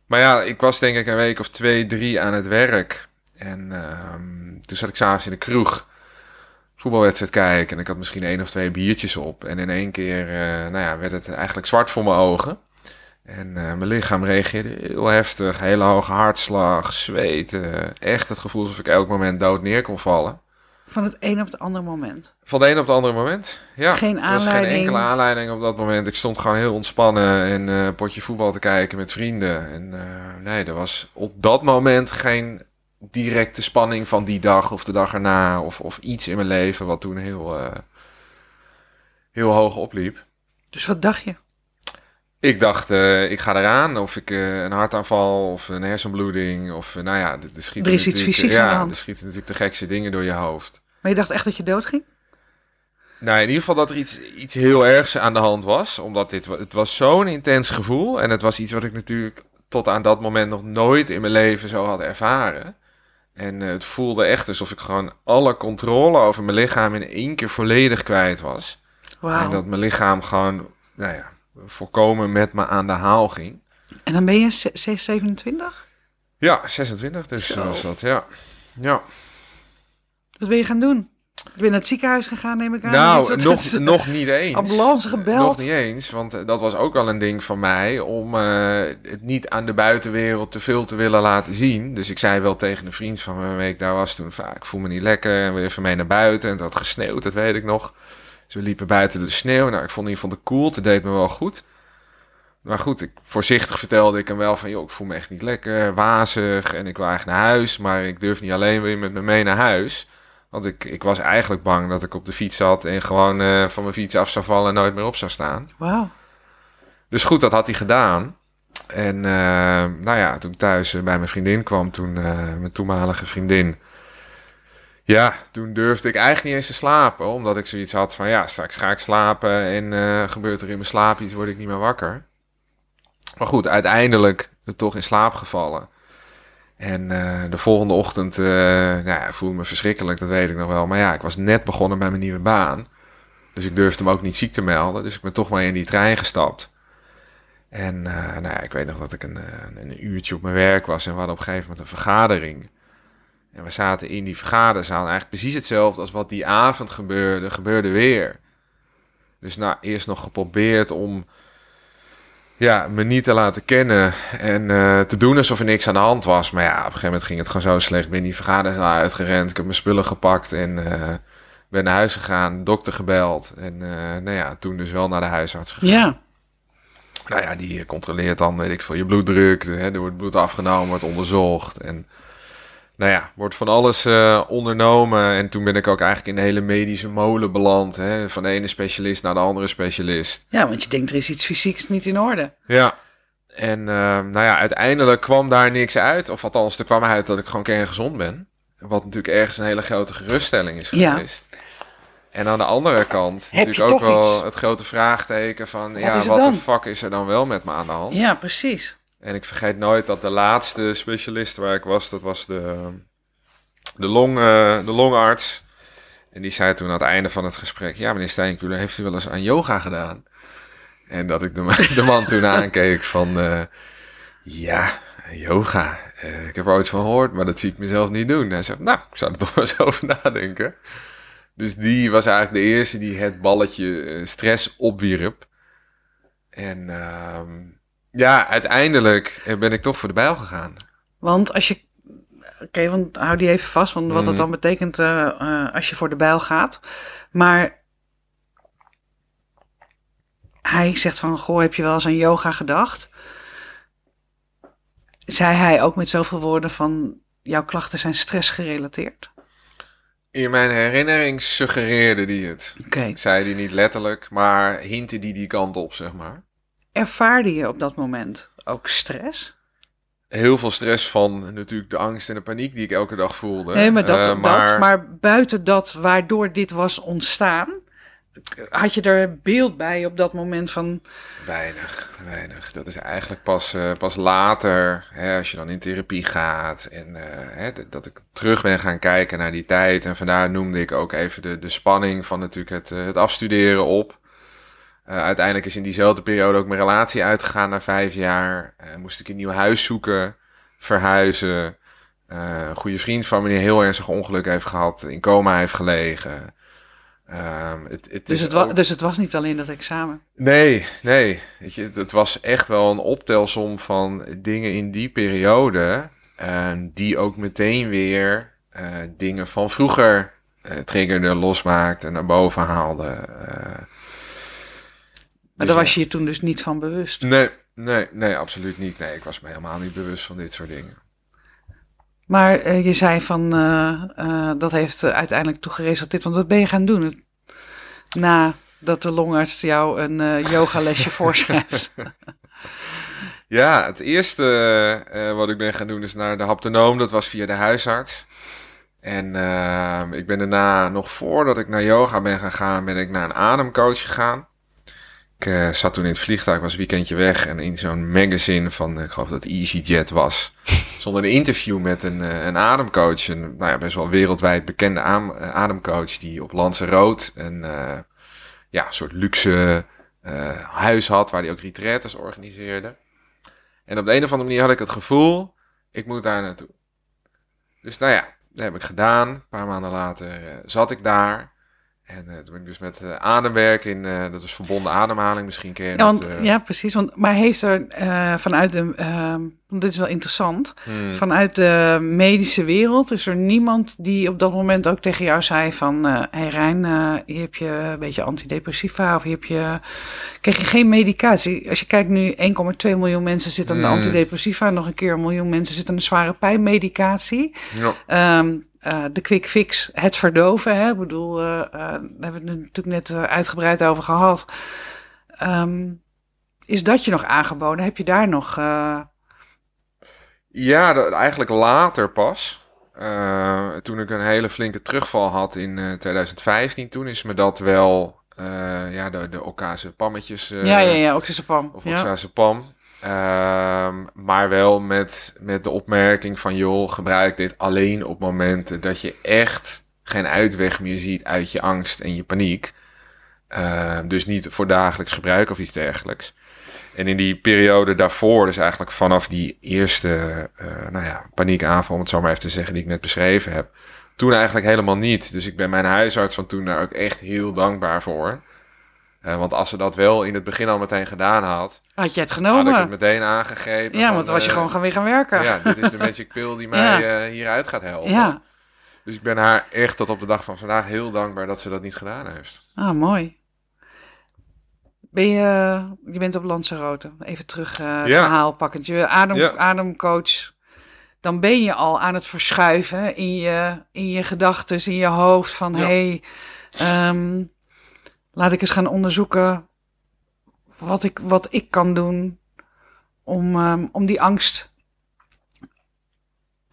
maar ja, ik was denk ik een week of twee, drie aan het werk. En ehm, toen zat ik s'avonds in de kroeg voetbalwedstrijd kijken. En ik had misschien één of twee biertjes op. En in één keer eh, nou ja, werd het eigenlijk zwart voor mijn ogen. En eh, mijn lichaam reageerde heel heftig. Hele hoge hartslag, zweten. Echt het gevoel alsof ik elk moment dood neer kon vallen. Van het een op het andere moment. Van de een op het andere moment. Ja, Geen Er was geen aanleiding. enkele aanleiding op dat moment. Ik stond gewoon heel ontspannen en eh, potje voetbal te kijken met vrienden. En eh, nee, er was op dat moment geen directe spanning van die dag of de dag erna. Of, of iets in mijn leven wat toen heel, eh, heel hoog opliep. Dus wat dacht je? Ik dacht, eh, ik ga eraan. Of ik eh, een hartaanval of een hersenbloeding. Of eh, nou ja, er, er schieten Er is iets natuurlijk- fysieks ja, aan de hand. er schieten natuurlijk de gekste dingen door je hoofd. Maar je dacht echt dat je dood ging? Nou, in ieder geval dat er iets, iets heel ergs aan de hand was. Omdat dit, het was zo'n intens gevoel. En het was iets wat ik natuurlijk tot aan dat moment nog nooit in mijn leven zo had ervaren. En het voelde echt alsof ik gewoon alle controle over mijn lichaam in één keer volledig kwijt was. Wauw. En dat mijn lichaam gewoon, nou ja, volkomen met me aan de haal ging. En dan ben je ze- ze- 27? Ja, 26 dus Zo. was dat, ja. Ja. Wat ben je gaan doen? Ben je naar het ziekenhuis gegaan, neem ik aan? Nou, wat- nog, nog niet eens. Ambulance gebeld? Nog niet eens, want eh, dat was ook al een ding van mij om eh, het niet aan de buitenwereld te veel te willen laten zien. Dus ik zei wel tegen een vriend van me waarmee ik daar was toen, van, ah, ik voel me niet lekker en wil even mee naar buiten. En het had gesneeuwd, dat weet ik nog. Dus we liepen buiten de sneeuw. Nou, ik vond in ieder geval de koelte, het deed me wel goed. Maar goed, ik, voorzichtig vertelde ik hem wel van, joh, ik voel me echt niet lekker, wazig en ik wil eigenlijk naar huis. Maar ik durf niet alleen, je met me mee naar huis? Want ik, ik was eigenlijk bang dat ik op de fiets zat en gewoon eh, van mijn fiets af zou vallen en nooit meer op zou staan. Wauw. Dus goed, dat had hij gedaan. En eh, nou ja, toen ik thuis eh, bij mijn vriendin kwam, toen mijn toenmalige vriendin. Ja, toen durfde ik eigenlijk niet eens te slapen, omdat ik zoiets had van ja, straks ga ik slapen en eh, gebeurt er in mijn slaap iets, word ik niet meer wakker. Maar goed, uiteindelijk toch in slaap gevallen. En eh, de volgende ochtend, eh nou ja, voelde me verschrikkelijk, dat weet ik nog wel. Maar ja, ik was net begonnen bij mijn nieuwe baan. Dus ik durfde me ook niet ziek te melden. Dus ik ben toch maar in die trein gestapt. En nou ja, ik weet nog dat ik een, een uurtje op mijn werk was. En we hadden op een gegeven moment een vergadering. En we zaten in die vergaderzaal. Eigenlijk precies hetzelfde als wat die avond gebeurde, gebeurde weer. Dus nou, eerst nog geprobeerd om ja, me niet te laten kennen. En eh, te doen alsof er niks aan de hand was. Maar ja, op een gegeven moment ging het gewoon zo slecht. Ik ben die vergaderzaal uitgerend. Ik heb mijn spullen gepakt en eh, ben naar huis gegaan. Dokter gebeld. En eh, nou ja, toen dus wel naar de huisarts gegaan. Ja. Nou ja, die controleert dan, weet ik veel, je bloeddruk. Hè, er wordt bloed afgenomen, wordt onderzocht. En nou ja, wordt van alles eh, ondernomen. En toen ben ik ook eigenlijk in de hele medische molen beland. Hè, van de ene specialist naar de andere specialist. ja, want je denkt er is iets fysieks niet in orde. Ja. En nou ja, uiteindelijk kwam daar niks uit. Of althans, er kwam uit dat ik gewoon kerngezond ben. Wat natuurlijk ergens een hele grote geruststelling is geweest. Ja. En aan de andere kant Heb natuurlijk ook wel iets? het grote vraagteken van... Wat ja, wat de fuck is er dan wel met me aan de hand? Ja, precies. En ik vergeet nooit dat de laatste specialist waar ik was... dat was de, de, long, uh, de longarts. En die zei toen aan het einde van het gesprek... Ja, meneer Steinkuler, heeft u wel eens aan yoga gedaan? En dat ik de, de man toen aankeek van... Uh, ja, yoga. Uh, ik heb er ooit van gehoord, maar dat zie ik mezelf niet doen. Hij zegt, nou, ik zou er toch wel eens over nadenken. Dus die was eigenlijk de eerste die het balletje stress opwierp. En uh, ja, uiteindelijk ben ik toch voor de bijl gegaan. Want als je. Oké, okay, want hou die even vast, want wat dat dan betekent uh, uh, als je voor de bijl gaat. Maar hij zegt van, goh, heb je wel eens aan yoga gedacht? Zei hij ook met zoveel woorden van, jouw klachten zijn stressgerelateerd? In mijn herinnering suggereerde die het. Okay. Zei die niet letterlijk, maar hintte die die kant op, zeg maar. Ervaarde je op dat moment ook stress? Heel veel stress van natuurlijk de angst en de paniek die ik elke dag voelde. Nee, maar, dat, uh, maar... Dat, maar buiten dat waardoor dit was ontstaan, had je er beeld bij op dat moment van... Weinig, weinig. Dat is eigenlijk pas, uh, pas later, hè, als je dan in therapie gaat. En uh, hè, dat ik terug ben gaan kijken naar die tijd. En vandaar noemde ik ook even de, de spanning van natuurlijk het, het afstuderen op. uiteindelijk is in diezelfde periode ook mijn relatie uitgegaan na vijf jaar. moest ik een nieuw huis zoeken, verhuizen. een goede vriend van me die heel ernstig ongeluk heeft gehad, in coma heeft gelegen. Um, het, het dus, het ook... dus het was niet alleen dat examen? Nee, nee. Weet je, het was echt wel een optelsom van dingen in die periode. Die ook meteen weer dingen van vroeger triggerden, losmaakten en naar boven haalden. Maar daar was je je toen dus niet van bewust? Nee, nee, nee, absoluut niet. Nee, ik was me helemaal niet bewust van dit soort dingen. Maar uh, je zei van, uh, uh, dat heeft uiteindelijk toegeresulteerd. Want wat ben je gaan doen nadat de longarts jou een yogalesje voorschrijft? ja, het eerste wat ik ben gaan doen is naar de haptonoom. Dat was via de huisarts. En ik ben daarna, nog voordat ik naar yoga ben gegaan, ben ik naar een ademcoach gegaan. Ik uh, zat toen in het vliegtuig, was een weekendje weg en in zo'n magazine van, ik geloof dat EasyJet was, stond een interview met een, uh, een ademcoach, een nou ja, best wel wereldwijd bekende ademcoach die op Lanzarote een uh, ja, soort luxe huis had waar hij ook retretes organiseerde. En op de een of andere manier had ik het gevoel, ik moet daar naartoe. Dus nou ja, dat heb ik gedaan. Een paar maanden later zat ik daar. En uh, toen ben ik dus met uh, ademwerk in, uh, dat is verbonden ademhaling, misschien je ja, want, ja, precies. Want, maar heeft er vanuit de, ehm, dit is wel interessant, hmm. vanuit de medische wereld is er niemand die op dat moment ook tegen jou zei van, hé hey Rijn, hier heb je een beetje antidepressiva of hier heb je, krijg je geen medicatie. Als je kijkt nu, 1,2 miljoen mensen zitten aan de Hmm. antidepressiva, nog een keer een miljoen mensen zitten aan de zware pijnmedicatie. Ja. Um, uh, de quick fix, het verdoven. Hè? Ik bedoel, uh, daar hebben we het natuurlijk net uitgebreid over gehad. Um, is dat je nog aangeboden? Heb je daar nog. Ja, eigenlijk later pas. toen ik een hele flinke terugval had in 2015, toen is me dat wel. ja, de, de pammetjes. ja, ja, ja, Occase pam. Of Occase pam. Um, maar wel met, met de opmerking van joh, gebruik dit alleen op momenten dat je echt geen uitweg meer ziet uit je angst en je paniek. Uh, dus niet voor dagelijks gebruik of iets dergelijks. En in die periode daarvoor, dus eigenlijk vanaf die eerste uh, nou ja, paniekaanval, om het zo maar even te zeggen, die ik net beschreven heb. Toen eigenlijk helemaal niet. Dus ik ben mijn huisarts van toen daar ook echt heel dankbaar voor. Uh, want als ze dat wel in het begin al meteen gedaan had... Had je het genomen? Had ik het meteen aangegrepen. Ja, van, want dan was je uh, gewoon gaan weer gaan werken. Ja, dit is de magic pill die mij uh, hieruit gaat helpen. Ja. Dus ik ben haar echt tot op de dag van vandaag heel dankbaar dat ze dat niet gedaan heeft. Ah, mooi. Ben je, je bent op Lanzarote. Even terug uh, ja. verhaal pakkend. Je adem, Ja. ademcoach. Dan ben je al aan het verschuiven in je, in je gedachten, in je hoofd. Van Ja. hé, hey, ehm, laat ik eens gaan onderzoeken wat ik, wat ik kan doen om, ehm, om die angst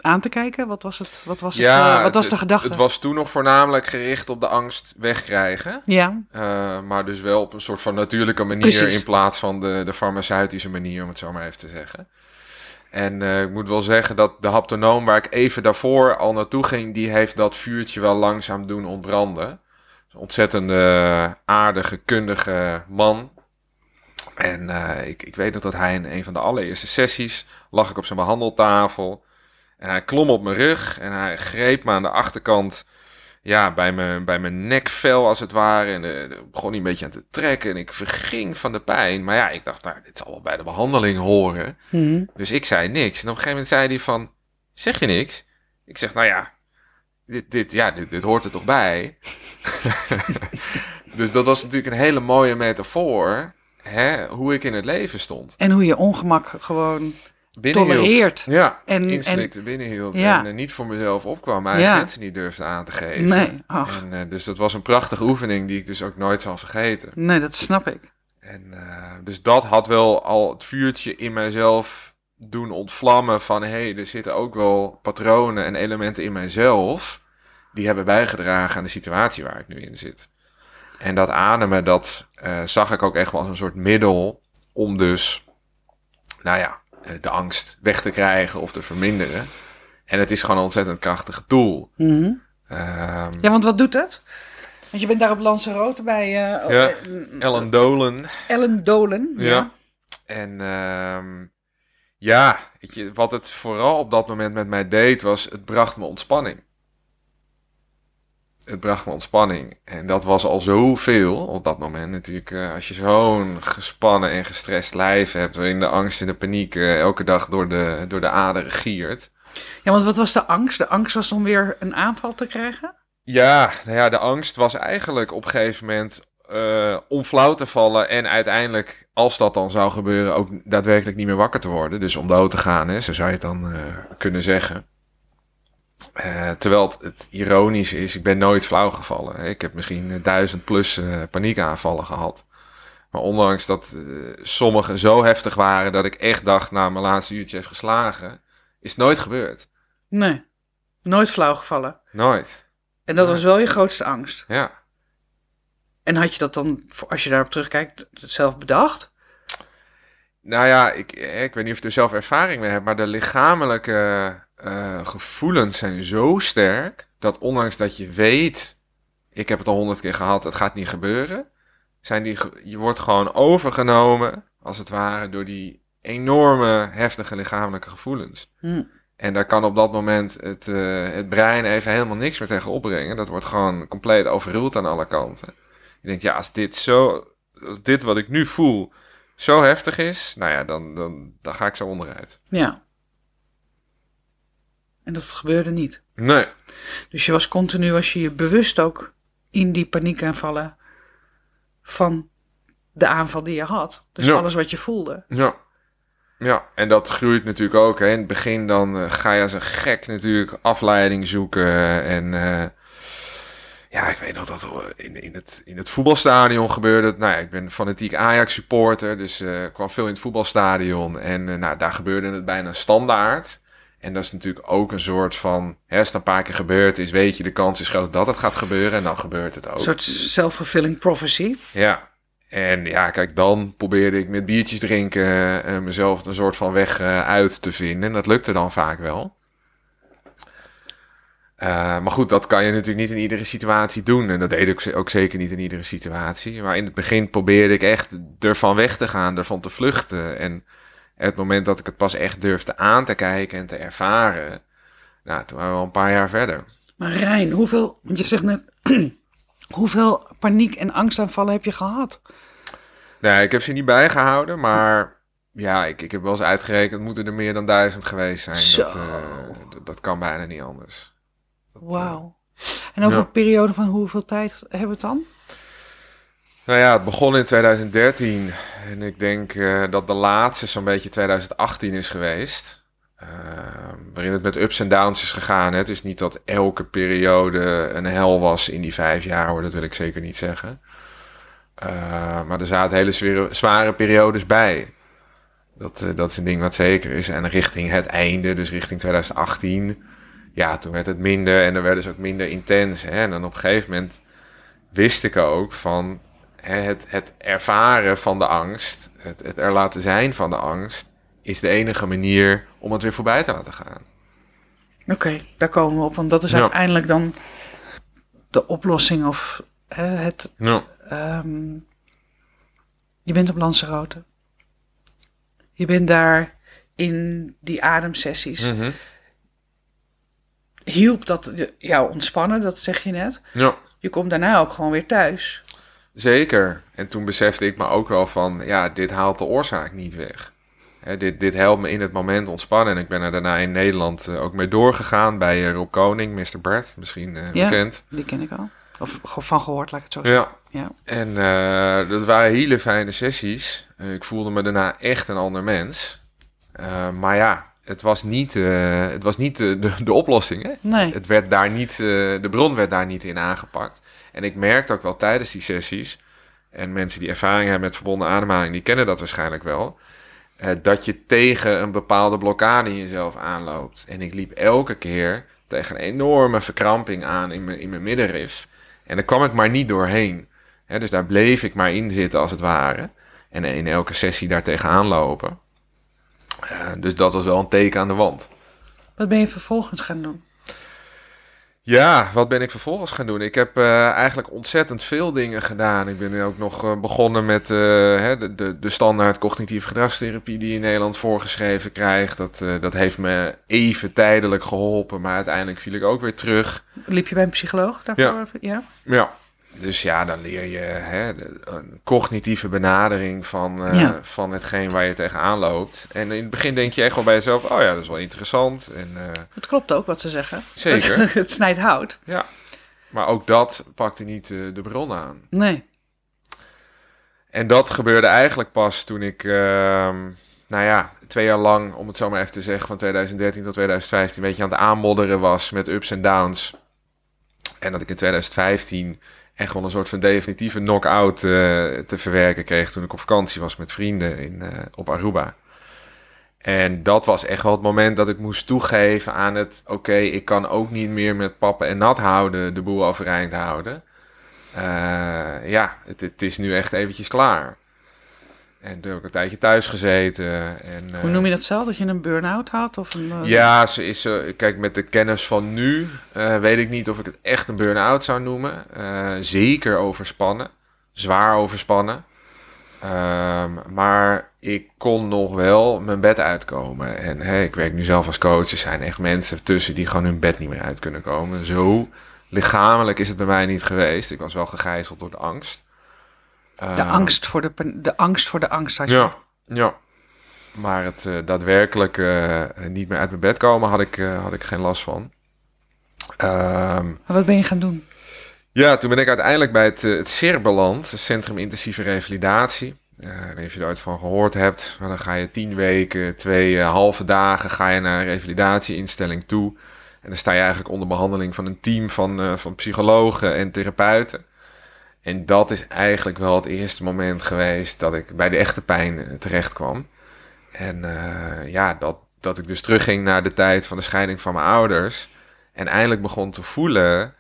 aan te kijken? Wat was het? Wat was, het, Ja, eh, wat was de gedachte? Het was toen nog voornamelijk gericht op de angst wegkrijgen. Ja, Eh, maar dus wel op een soort van natuurlijke manier Precies. in plaats van de, de farmaceutische manier, om het zo maar even te zeggen. En eh, ik moet wel zeggen dat de haptonoom waar ik even daarvoor al naartoe ging, die heeft dat vuurtje wel langzaam doen ontbranden. Een ontzettende aardige, kundige man. En eh, ik, ik weet nog dat hij in een van de allereerste sessies lag ik op zijn behandeltafel. En hij klom op mijn rug en hij greep me aan de achterkant ja, bij mijn, bij mijn nekvel als het ware. En eh, begon hij een beetje aan te trekken en ik verging van de pijn. Maar ja, ik dacht, nou, dit zal wel bij de behandeling horen. Mhm. Dus ik zei niks. En op een gegeven moment zei hij van, zeg je niks? Ik zeg, nou ja, dit, dit, ja, dit, dit hoort er toch bij? dus dat was natuurlijk een hele mooie metafoor, hè, hoe ik in het leven stond. En hoe je ongemak gewoon. Binnenhield. Tolereert. Ja, En- inslikte, binnenhield. Ja. En eh, niet voor mezelf opkwam, mijn Ja. grenzen niet durfde aan te geven. Nee, ach, En, eh, dus dat was een prachtige oefening die ik dus ook nooit zal vergeten. nee, dat snap ik. En eh, dus dat had wel al het vuurtje in mijzelf doen ontvlammen van... hé, hey, er zitten ook wel patronen en elementen in mijzelf... die hebben bijgedragen aan de situatie waar ik nu in zit. En dat ademen, dat eh, zag ik ook echt wel als een soort middel... om dus, nou ja, eh, de angst weg te krijgen of te verminderen. En het is gewoon een ontzettend krachtig tool. Mhm. Ehm, Ja, want wat doet het? Want je bent daar op Lanzarote bij eh, Ja. Ellen Dolen... Ellen Dolen. Ja. En ehm, ja, weet je, wat het vooral op dat moment met mij deed, was het bracht me ontspanning. Het bracht me ontspanning. En dat was al zoveel op dat moment. Natuurlijk, eh, als je zo'n gespannen en gestrest lijf hebt, waarin de angst en de paniek eh, elke dag door de, door de aderen giert. Ja, want wat was de angst? De angst was om weer een aanval te krijgen? Ja, nou ja, de angst was eigenlijk op een gegeven moment eh, om flauw te vallen. En uiteindelijk, als dat dan zou gebeuren, ook daadwerkelijk niet meer wakker te worden. Dus om dood te gaan, hè, zo zou je het dan eh, kunnen zeggen. Eh, terwijl het, het ironisch is, ik ben nooit flauw gevallen. Ik heb misschien duizend plus paniekaanvallen gehad. Maar ondanks dat sommige zo heftig waren dat ik echt dacht, nou, mijn laatste uurtje heeft geslagen, is het nooit gebeurd. Nee, nooit flauw gevallen. Nooit. En dat was wel je grootste angst. Ja. En had je dat dan, als je daarop terugkijkt, zelf bedacht? Nou ja, ik, ik weet niet of je er zelf ervaring mee hebt, maar de lichamelijke eh, gevoelens zijn zo sterk dat ondanks dat je weet, ik heb het al honderd keer gehad, het gaat niet gebeuren, zijn die, je wordt gewoon overgenomen, als het ware, door die enorme heftige lichamelijke gevoelens. Hm. En daar kan op dat moment het, eh, het brein even helemaal niks meer tegen opbrengen. Dat wordt gewoon compleet overruld aan alle kanten. Je denkt, ja, als dit zo, als dit wat ik nu voel zo heftig is, nou ja, dan, dan, dan ga ik zo onderuit. Ja. En dat gebeurde niet. Nee. Dus je was continu, was je je bewust ook in die paniekaanvallen van de aanval die je had. Dus Ja. alles wat je voelde. Ja. Ja, en dat groeit natuurlijk ook. Hè. In het begin dan eh, ga je als een gek natuurlijk afleiding zoeken. En eh, ja, ik weet nog dat er in, in, het, in het voetbalstadion gebeurde. Nou ja, ik ben fanatiek Ajax supporter, dus eh, ik kwam veel in het voetbalstadion. En eh, nou, daar gebeurde het bijna standaard. En dat is natuurlijk ook een soort van, hè, als het een paar keer gebeurd is, weet je, de kans is groot dat het gaat gebeuren. En dan gebeurt het ook. Een soort self-fulfilling prophecy. Ja. En ja, kijk, dan probeerde ik met biertjes drinken eh, mezelf een soort van weg eh, uit te vinden. En dat lukte dan vaak wel. Eh, maar goed, dat kan je natuurlijk niet in iedere situatie doen. En dat deed ik ook zeker niet in iedere situatie. Maar in het begin probeerde ik echt ervan weg te gaan, ervan te vluchten. En het moment dat ik het pas echt durfde aan te kijken en te ervaren, nou, toen waren we al een paar jaar verder. Maar Rijn, hoeveel, want je zegt net, hoeveel paniek- en angstaanvallen heb je gehad? Nee, ik heb ze niet bijgehouden, maar ja, ik, ik heb wel eens uitgerekend, moeten er meer dan duizend geweest zijn. Dat, eh, dat, dat kan bijna niet anders. Dat, eh, Wauw. En over ja. een periode van hoeveel tijd hebben we het dan? nou ja, het begon in 2013 en ik denk eh, dat de laatste zo'n beetje 2018 is geweest. Eh, waarin het met ups en downs is gegaan. Hè. Het is niet dat elke periode een hel was in die vijf jaar, hoor. Dat wil ik zeker niet zeggen. Maar er zaten hele zware, zware periodes bij. Dat, dat is een ding wat zeker is. En richting het einde, dus richting 2018, ja, toen werd het minder en dan werd dus ook minder intens. Hè? En dan op een gegeven moment wist ik ook van hè, het, het ervaren van de angst, het, het er laten zijn van de angst, is de enige manier om het weer voorbij te laten gaan. Oké, daar komen we op, want dat is Ja. uiteindelijk dan de oplossing of hè, het. Ja. ehm, je bent op Lanzarote. Je bent daar in die ademsessies. Mhm. Hielp dat jou ontspannen, dat zeg je net. ja. Je komt daarna ook gewoon weer thuis. Zeker. En toen besefte ik me ook wel van, ja, dit haalt de oorzaak niet weg. Hè, dit, dit helpt me in het moment ontspannen. En ik ben er daarna in Nederland eh, ook mee doorgegaan bij eh, Rob Koning, Mr. Bert, misschien eh, Ja. bekend. Die ken ik al. Of van gehoord, laat ik het zo zeggen. Ja, Ja. en dat waren hele fijne sessies. Ik voelde me daarna echt een ander mens. Maar ja, het was niet, eh, het was niet de, de, de oplossing. Hè? Nee. Het werd daar niet, eh, de bron werd daar niet in aangepakt. En ik merkte ook wel tijdens die sessies, en mensen die ervaring hebben met verbonden ademhaling, die kennen dat waarschijnlijk wel, eh, dat je tegen een bepaalde blokkade in jezelf aanloopt. En ik liep elke keer tegen een enorme verkramping aan in mijn, in mijn middenrif. En daar kwam ik maar niet doorheen. Hè, dus daar bleef ik maar in zitten als het ware. En in elke sessie daar tegenaan lopen. Eh, dus dat was wel een teken aan de wand. Wat ben je vervolgens gaan doen? Ja, wat ben ik vervolgens gaan doen? Ik heb eh, eigenlijk ontzettend veel dingen gedaan. Ik ben ook nog eh, begonnen met hè, de, de, de standaard cognitieve gedragstherapie die je in Nederland voorgeschreven krijgt. Dat, dat heeft me even tijdelijk geholpen, maar uiteindelijk viel ik ook weer terug. Liep je bij een psycholoog daarvoor? Ja. Ja. Dus ja, dan leer je hè, de- een cognitieve benadering van, eh, Ja. van hetgeen waar je tegenaan loopt. En in het begin denk je echt wel bij jezelf, oh ja, dat is wel interessant. En, eh, Het klopt ook wat ze zeggen. Zeker. het snijdt hout. ja. Maar ook dat pakte niet eh, de bron aan. Nee. En dat gebeurde eigenlijk pas toen ik, ehm, nou ja, twee jaar lang, om het zo maar even te zeggen, van 2013 tot 2015, een beetje aan het aanmodderen was met ups en downs. En dat ik in 2015 echt wel een soort van definitieve knock-out eh, te verwerken kreeg toen ik op vakantie was met vrienden in, eh, op Aruba. En dat was echt wel het moment dat ik moest toegeven aan het, oké, ik kan ook niet meer met pappen en nat houden de boel overeind houden. Eh, ja, het, het is nu echt eventjes klaar. En toen heb ik een tijdje thuis gezeten. En, Hoe eh, noem je dat zelf? Dat je een burn-out had? Of een, eh, Ja, ze is, eh, kijk, met de kennis van nu eh, weet ik niet of ik het echt een burn-out zou noemen. Eh, zeker overspannen. Zwaar overspannen. Ehm, maar ik kon nog wel mijn bed uitkomen. En ik werk nu zelf als coach. Er zijn echt mensen tussen die gewoon hun bed niet meer uit kunnen komen. Zo lichamelijk is het bij mij niet geweest. Ik was wel gegijzeld door de angst. De Ehm, angst voor de, de angst voor de angst had je. ja, ja. Maar het eh, daadwerkelijk eh, niet meer uit mijn bed komen had ik, eh, had ik geen last van. Ehm, wat ben je gaan doen? ja, toen ben ik uiteindelijk bij het, het CIR beland, het Centrum Intensieve Revalidatie. Ik weet niet of je er ooit van gehoord hebt, maar dan ga je tien weken, twee halve dagen ga je naar een revalidatieinstelling toe. En dan sta je eigenlijk onder behandeling van een team van, van psychologen en therapeuten. En dat is eigenlijk wel het eerste moment geweest dat ik bij de echte pijn eh, terecht kwam. En eh, ja, dat, dat ik dus terugging naar de tijd van de scheiding van mijn ouders. En eindelijk begon te voelen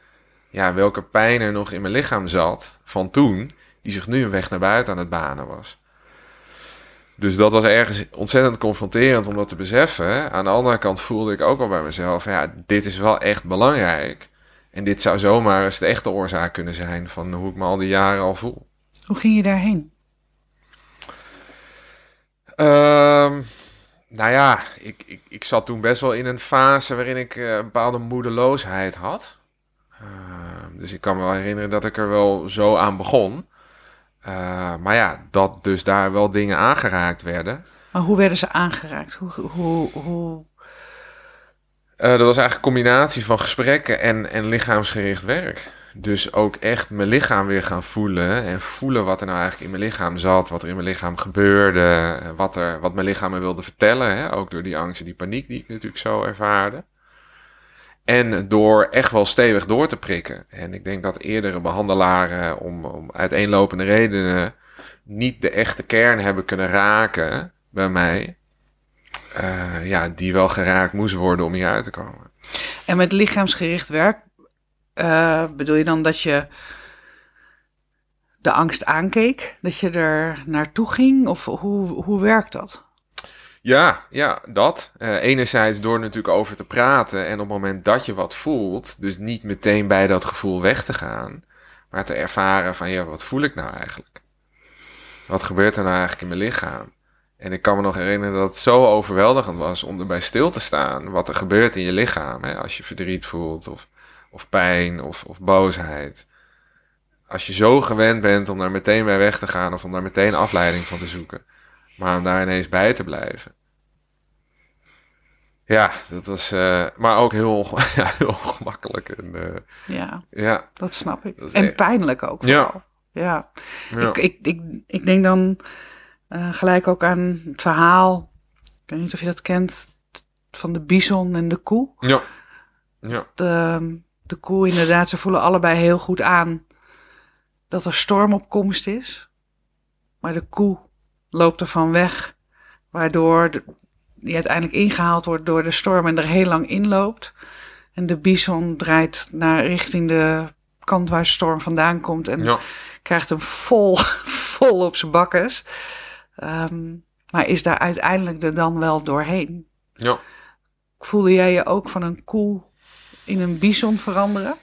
ja, welke pijn er nog in mijn lichaam zat van toen, die zich nu een weg naar buiten aan het banen was. Dus dat was ergens ontzettend confronterend om dat te beseffen. Aan de andere kant voelde ik ook al bij mezelf, ja, dit is wel echt belangrijk. En dit zou zomaar eens de echte oorzaak kunnen zijn van hoe ik me al die jaren al voel. Hoe ging je daarheen? Ehm, nou ja, ik, ik, ik zat toen best wel in een fase waarin ik eh, een bepaalde moedeloosheid had. Ehm, dus ik kan me wel herinneren dat ik er wel zo aan begon. Eh, maar ja, dat dus daar wel dingen aangeraakt werden. Maar hoe werden ze aangeraakt? Hoe, hoe, hoe... Eh, dat was eigenlijk een combinatie van gesprekken en, en lichaamsgericht werk. Dus ook echt mijn lichaam weer gaan voelen. En voelen wat er nou eigenlijk in mijn lichaam zat. Wat er in mijn lichaam gebeurde. eh, Wat, er, wat mijn lichaam me wilde vertellen. Hè? Ook door die angst en die paniek die ik natuurlijk zo ervaarde. En door echt wel stevig door te prikken. En ik denk dat eerdere behandelaren om, om uiteenlopende redenen niet de echte kern hebben kunnen raken. bij mij. Eh, ja, die wel geraakt moest worden om hier uit te komen. En met lichaamsgericht werk eh, bedoel je dan dat je de angst aankeek? Dat je er naartoe ging? Of hoe, hoe werkt dat? Ja, ja, dat. Eh, enerzijds door natuurlijk over te praten en op het moment dat je wat voelt, dus niet meteen bij dat gevoel weg te gaan, maar te ervaren van, ja, wat voel ik nou eigenlijk? Wat gebeurt er nou eigenlijk in mijn lichaam? En ik kan me nog herinneren dat het zo overweldigend was om erbij stil te staan wat er gebeurt in je lichaam. Hè? Als je verdriet voelt of, of pijn of, of boosheid. Als je zo gewend bent om daar meteen bij weg te gaan of om daar meteen afleiding van te zoeken. Maar om daar ineens bij te blijven. Ja, dat was. eh, maar ook heel, onge- ja, heel ongemakkelijk. En, eh, Ja, ja, dat snap ik. Dat en echt- pijnlijk ook. Ja. vooral. ja. ja. Ik, ik, ik, ik denk dan eh, gelijk ook aan het verhaal. Ik weet niet of je dat kent. Van de bison en de koe. ja. ja. De, de koe inderdaad, ze voelen allebei heel goed aan dat er storm op komst is. Maar de koe loopt ervan weg. Waardoor de, die uiteindelijk ingehaald wordt door de storm en er heel lang inloopt. En de bison draait naar richting de kant waar de storm vandaan komt. En ja. krijgt hem vol, vol op zijn bakkes. Ehm, maar is daar uiteindelijk er dan wel doorheen? ja. Voelde jij je ook van een koe in een bison veranderen?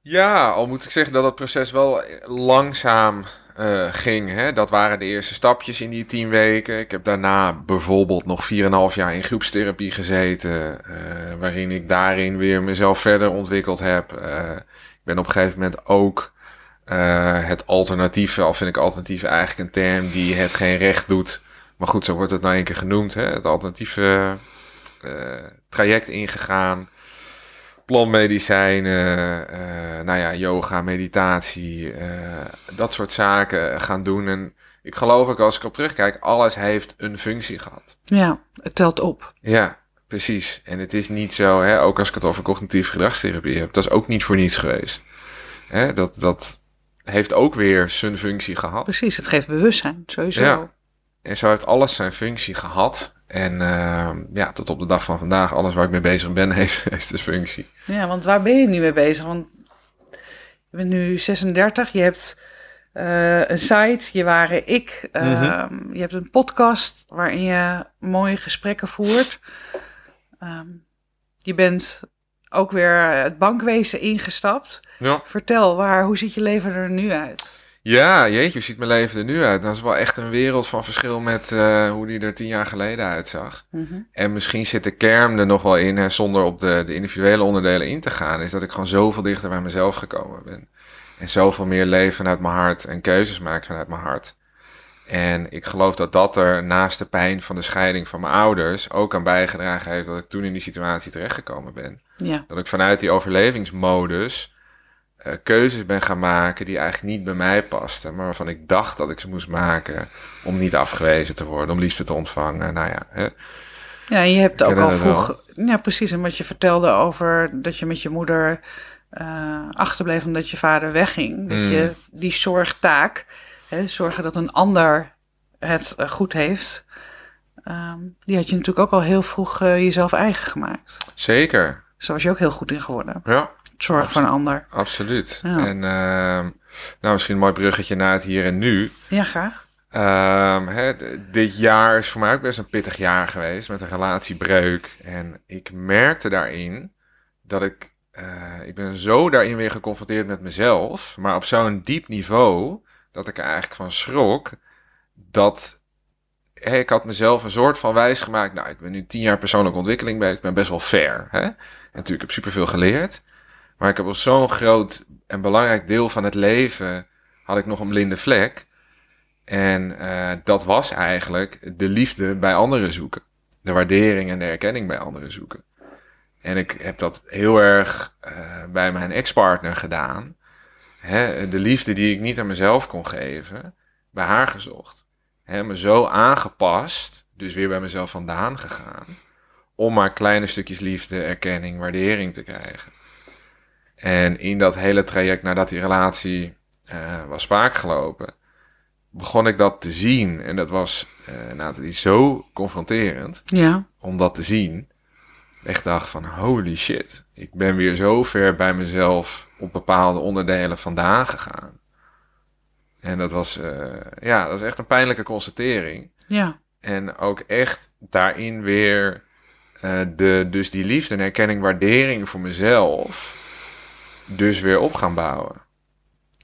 Ja, al moet ik zeggen dat het proces wel langzaam eh, ging. Hè? Dat waren de eerste stapjes in die tien weken. Ik heb daarna bijvoorbeeld nog 4,5 jaar in groepstherapie gezeten. eh, waarin ik daarin weer mezelf verder ontwikkeld heb. Eh, ik ben op een gegeven moment ook eh, het alternatieve, al vind ik alternatief eigenlijk een term die het geen recht doet. Maar goed, zo wordt het nou een keer genoemd. Hè? Het alternatieve eh, traject ingegaan plantmedicijnen, eh nou ja, yoga, meditatie, dat soort zaken gaan doen. En ik geloof ook als ik op terugkijk, alles heeft een functie gehad. Ja, het telt op. Ja, precies. En het is niet zo, hè, ook als ik het over cognitieve gedragstherapie heb, dat is ook niet voor niets geweest. Hè, dat, dat heeft ook weer zijn functie gehad. Precies, het geeft bewustzijn, sowieso. Ja. En zo heeft alles zijn functie gehad. En ehm, ja, tot op de dag van vandaag, alles waar ik mee bezig ben, heeft, heeft dus functie. Ja, want waar ben je nu mee bezig? Want je bent nu 36, je hebt eh, een site, je waren ik, ehm, je hebt een podcast waarin je mooie gesprekken voert. Ehm, je bent ook weer het bankwezen ingestapt. Ja. Vertel, waar, hoe ziet je leven er nu uit? Ja, jeetje, hoe ziet mijn leven er nu uit? Dat is wel echt een wereld van verschil met eh, hoe die er tien jaar geleden uitzag. En misschien zit de kern er nog wel in, hè, zonder op de, de individuele onderdelen in te gaan, is dat ik gewoon zoveel dichter bij mezelf gekomen ben. En zoveel meer leven vanuit mijn hart en keuzes maken vanuit mijn hart. En ik geloof dat dat er naast de pijn van de scheiding van mijn ouders ook aan bijgedragen heeft dat ik toen in die situatie terechtgekomen ben. Ja, Dat ik vanuit die overlevingsmodus eh, keuzes ben gaan maken die eigenlijk niet bij mij pasten, maar waarvan ik dacht dat ik ze moest maken om niet afgewezen te worden, om liefde te ontvangen. Nou ja, hè. ja je hebt ook al vroeg... Ja, precies. En wat je vertelde over dat je met je moeder eh, achterbleef omdat je vader wegging. Dat Mm. je die zorgtaak, hè, zorgen dat een ander het eh, goed heeft... ehm, die had je natuurlijk ook al heel vroeg jezelf eigen gemaakt. zeker. Daar was je ook heel goed in geworden. Ja, Zorg voor een ander. absoluut. Ja. En ehm, nou, misschien een mooi bruggetje naar het hier en nu. Ja, graag. Ehm, dit jaar is voor mij ook best een pittig jaar geweest met een relatiebreuk. En ik merkte daarin dat ik, eh, ik ben zo daarin weer geconfronteerd met mezelf, maar op zo'n diep niveau dat ik er eigenlijk van schrok dat hè, ik had mezelf een soort van wijs gemaakt. Nou, ik ben nu tien jaar persoonlijke ontwikkeling bezig, ik ben best wel fair. Hè? En natuurlijk, ik heb superveel geleerd. Maar ik heb op zo'n groot en belangrijk deel van het leven had ik nog een blinde vlek. En eh, dat was eigenlijk de liefde bij anderen zoeken. De waardering en de erkenning bij anderen zoeken. En ik heb dat heel erg eh, bij mijn ex-partner gedaan. Hè, de liefde die ik niet aan mezelf kon geven, bij haar gezocht. Hè, me zo aangepast, dus weer bij mezelf vandaan gegaan. Om maar kleine stukjes liefde, erkenning, waardering te krijgen. En in dat hele traject nadat die relatie eh, was spaak gelopen, begon ik dat te zien. En dat was uh, Nathalie zo confronterend Ja. om dat te zien. Echt dacht van holy shit. Ik ben weer zo ver bij mezelf op bepaalde onderdelen vandaan gegaan. En dat was, uh, ja, dat was echt een pijnlijke constatering. Ja. En ook echt daarin weer uh, de, dus die liefde en erkenning, waardering voor mezelf, dus weer op gaan bouwen.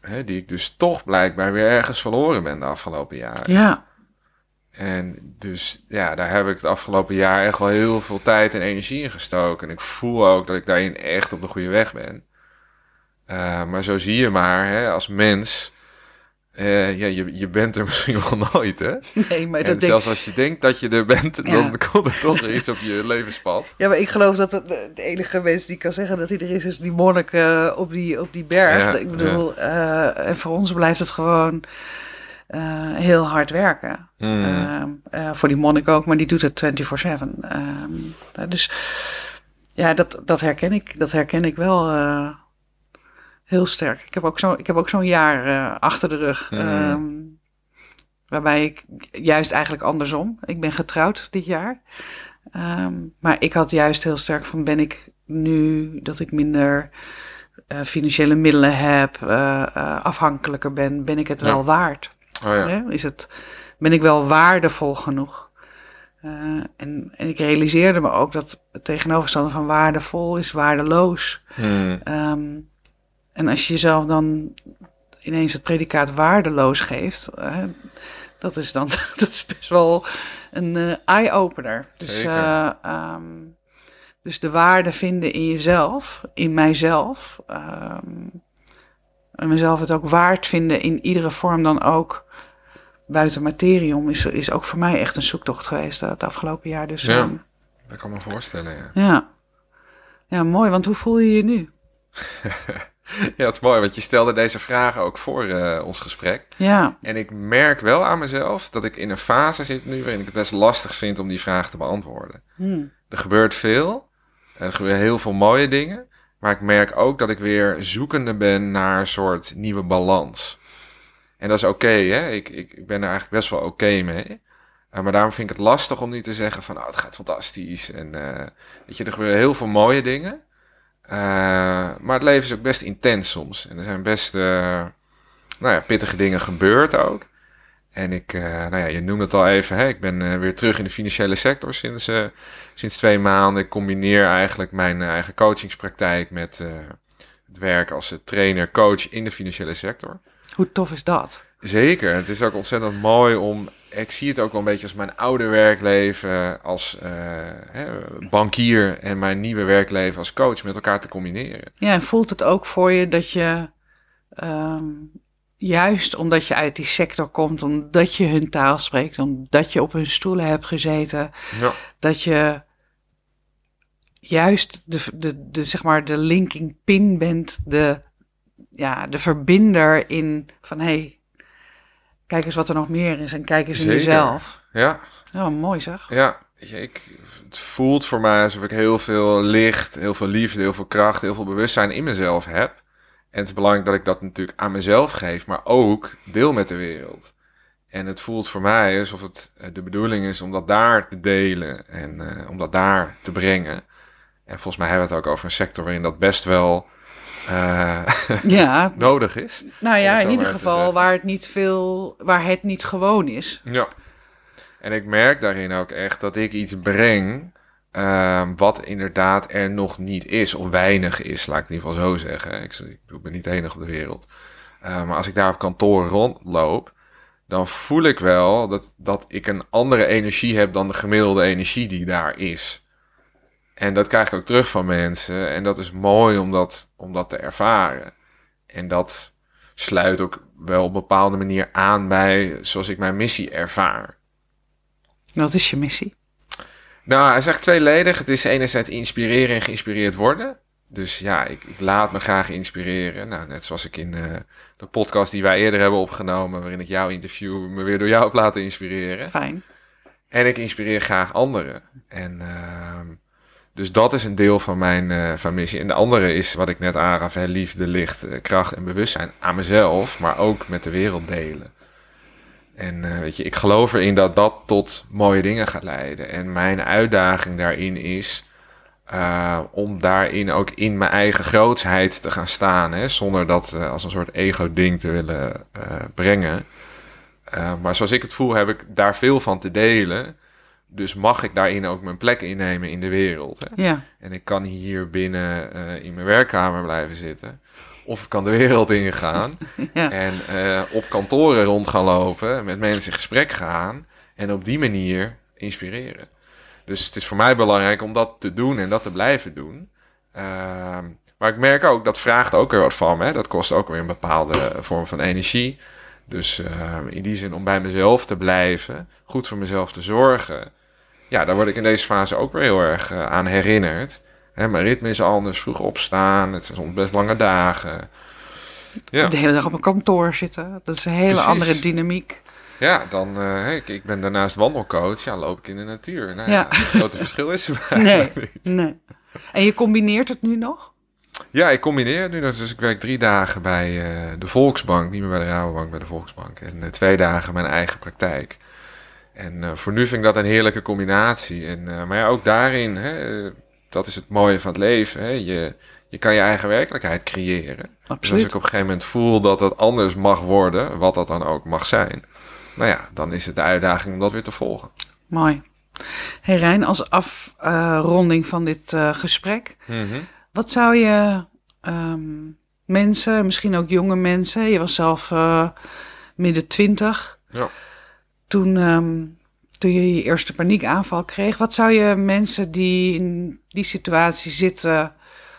Hè, die ik dus toch blijkbaar weer ergens verloren ben de afgelopen jaren. Ja. En dus ja, daar heb ik het afgelopen jaar echt wel heel veel tijd en energie in gestoken. En ik voel ook dat ik daarin echt op de goede weg ben. Uh, maar zo zie je maar, hè, als mens, uh, ja, je, je bent er misschien wel nooit, hè? Nee, maar en dat zelfs denk... als je denkt dat je er bent, Ja. dan komt er toch iets op je levenspad. Ja, maar ik geloof dat het de, enige mens die kan zeggen dat hij er is, is die monnik eh, op, die, op die berg. Ja, ik bedoel, eh, en voor ons blijft het gewoon heel hard werken. Hmm. Ehm, eh, voor die monnik ook, maar die doet het 24-7. Ehm, dus ja, dat, dat, herken ik, dat herken ik wel heel sterk. Ik heb ook zo- ik heb ook zo'n jaar eh, achter de rug. Ehm, waarbij ik juist eigenlijk andersom. Ik ben getrouwd dit jaar. Ehm, maar ik had juist heel sterk van ben ik nu dat ik minder eh, financiële middelen heb, eh, afhankelijker ben, ben ik het Ja. wel waard? Oh ja. Is het, ben ik wel waardevol genoeg? En, en ik realiseerde me ook dat het tegenovergestelde van waardevol is waardeloos. Hmm. Ehm, en als je jezelf dan ineens het predicaat waardeloos geeft, eh, dat is dan dat is best wel een eh, eye-opener. Dus, eh, ehm, dus de waarde vinden in jezelf, in mijzelf. ehm, en mezelf het ook waard vinden in iedere vorm dan ook buiten materie om, is, is ook voor mij echt een zoektocht geweest het afgelopen jaar. Dus Ja. ehm, Dat kan me voorstellen, ja. ja. ja, mooi. Want hoe voel je je nu? Ja, het is mooi, want je stelde deze vragen ook voor eh, ons gesprek. Ja, En ik merk wel aan mezelf dat ik in een fase zit nu waarin ik het best lastig vind om die vraag te beantwoorden. Hm. Er gebeurt veel, er gebeuren heel veel mooie dingen, maar ik merk ook dat ik weer zoekende ben naar een soort nieuwe balans. En dat is oké, hè? Ik, ik, ik ben er eigenlijk best wel oké mee. Eh, maar daarom vind ik het lastig om nu te zeggen van, oh, het gaat fantastisch. En eh, weet je, er gebeuren heel veel mooie dingen. Eh, maar het leven is ook best intens soms. En er zijn best eh, nou ja, pittige dingen gebeurd ook. En ik, eh, nou ja, je noemde het al even, hè? ik ben weer terug in de financiële sector sinds, sinds twee maanden. Ik combineer eigenlijk mijn eigen coachingspraktijk met het werk als trainer, coach in de financiële sector. hoe tof is dat? Zeker, het is ook ontzettend mooi om. Ik zie het ook wel een beetje als mijn oude werkleven als eh, hè, bankier en mijn nieuwe werkleven als coach met elkaar te combineren. Ja, en voelt het ook voor je dat je, ehm, juist omdat je uit die sector komt, omdat je hun taal spreekt, omdat je op hun stoelen hebt gezeten, Ja, dat je juist de, de, de, zeg maar, de linking pin bent, de, ja, de verbinder in van hé, hey, kijk eens wat er nog meer is en kijk eens in jezelf. ja, Oh, mooi zeg. ja. Ik, het voelt voor mij alsof ik heel veel licht, heel veel liefde, heel veel kracht, heel veel bewustzijn in mezelf heb. En het is belangrijk dat ik dat natuurlijk aan mezelf geef, maar ook deel met de wereld. En het voelt voor mij alsof het eh, de bedoeling is om dat daar te delen en eh, om dat daar te brengen. En volgens mij hebben we het ook over een sector waarin dat best wel eh, Ja, nodig is. nou ja, in ieder geval waar het niet veel, waar het niet gewoon is. Ja. En ik merk daarin ook echt dat ik iets breng ehm, wat inderdaad er nog niet is, of weinig is, laat ik het in ieder geval zo zeggen. Ik, ben niet de enige op de wereld. Eh, maar als ik daar op kantoor rondloop, dan voel ik wel dat, dat ik een andere energie heb dan de gemiddelde energie die daar is. En dat krijg ik ook terug van mensen. En dat is mooi om dat, om dat te ervaren. En dat sluit ook wel op een bepaalde manier aan bij zoals ik mijn missie ervaar. Wat is je missie? Nou, hij is eigenlijk tweeledig. Het is enerzijds inspireren en geïnspireerd worden. Dus ja, ik, ik laat me graag inspireren. Nou, net zoals ik in eh, de podcast die wij eerder hebben opgenomen, waarin ik jou interview, me weer door jou heb laten inspireren. Fijn. En ik inspireer graag anderen. En ehm, dus dat is een deel van mijn, eh, van missie. En de andere is wat ik net aangaf, hè, liefde, licht, eh, kracht en bewustzijn aan mezelf, maar ook met de wereld delen. En uh, weet je, ik geloof erin dat dat tot mooie dingen gaat leiden. En mijn uitdaging daarin is om daarin ook in mijn eigen grootsheid te gaan staan. Hè, zonder dat als een soort ego-ding te willen brengen. maar zoals ik het voel, heb ik daar veel van te delen. Dus mag ik daarin ook mijn plek innemen in de wereld. Hè? Ja. En ik kan hier binnen in mijn werkkamer blijven zitten. Of ik kan de wereld ingaan ja. en uh, op kantoren rond gaan lopen, met mensen in gesprek gaan en op die manier inspireren. Dus het is voor mij belangrijk om dat te doen en dat te blijven doen. Uh, maar ik merk ook, dat vraagt ook weer wat van me. Dat kost ook weer een bepaalde vorm van energie. Dus uh, in die zin om bij mezelf te blijven, goed voor mezelf te zorgen. Ja, daar word ik in deze fase ook weer heel erg uh, aan herinnerd. Hè, mijn ritme is anders, vroeg opstaan, het zijn best lange dagen. Ja. De hele dag op een kantoor zitten, dat is een hele andere dynamiek. Ja, dan, uh, ik, ik ben daarnaast wandelcoach, ja, loop ik in de natuur. Nou, ja. ja grote verschil is er nee, niet. Nee. En je combineert het nu nog? Ja, ik combineer het nu. Dus ik werk drie dagen bij uh, de Volksbank, niet meer bij de Rabobank, bij de Volksbank. En twee dagen mijn eigen praktijk. En voor nu vind ik dat een heerlijke combinatie. En, maar ja, ook daarin, hè, dat is het mooie van het leven. Hè? Je, je kan je eigen werkelijkheid creëren. Absoluut. Dus als ik op een gegeven moment voel dat het anders mag worden, wat dat dan ook mag zijn, nou ja, dan is het de uitdaging om dat weer te volgen. Mooi. Hey Rijn, als afronding van dit uh, gesprek, mm wat zou je um, mensen, misschien ook jonge mensen, je was zelf midden twintig, ja. Toen um, toen je je eerste paniekaanval kreeg. Wat zou je mensen die in die situatie zitten,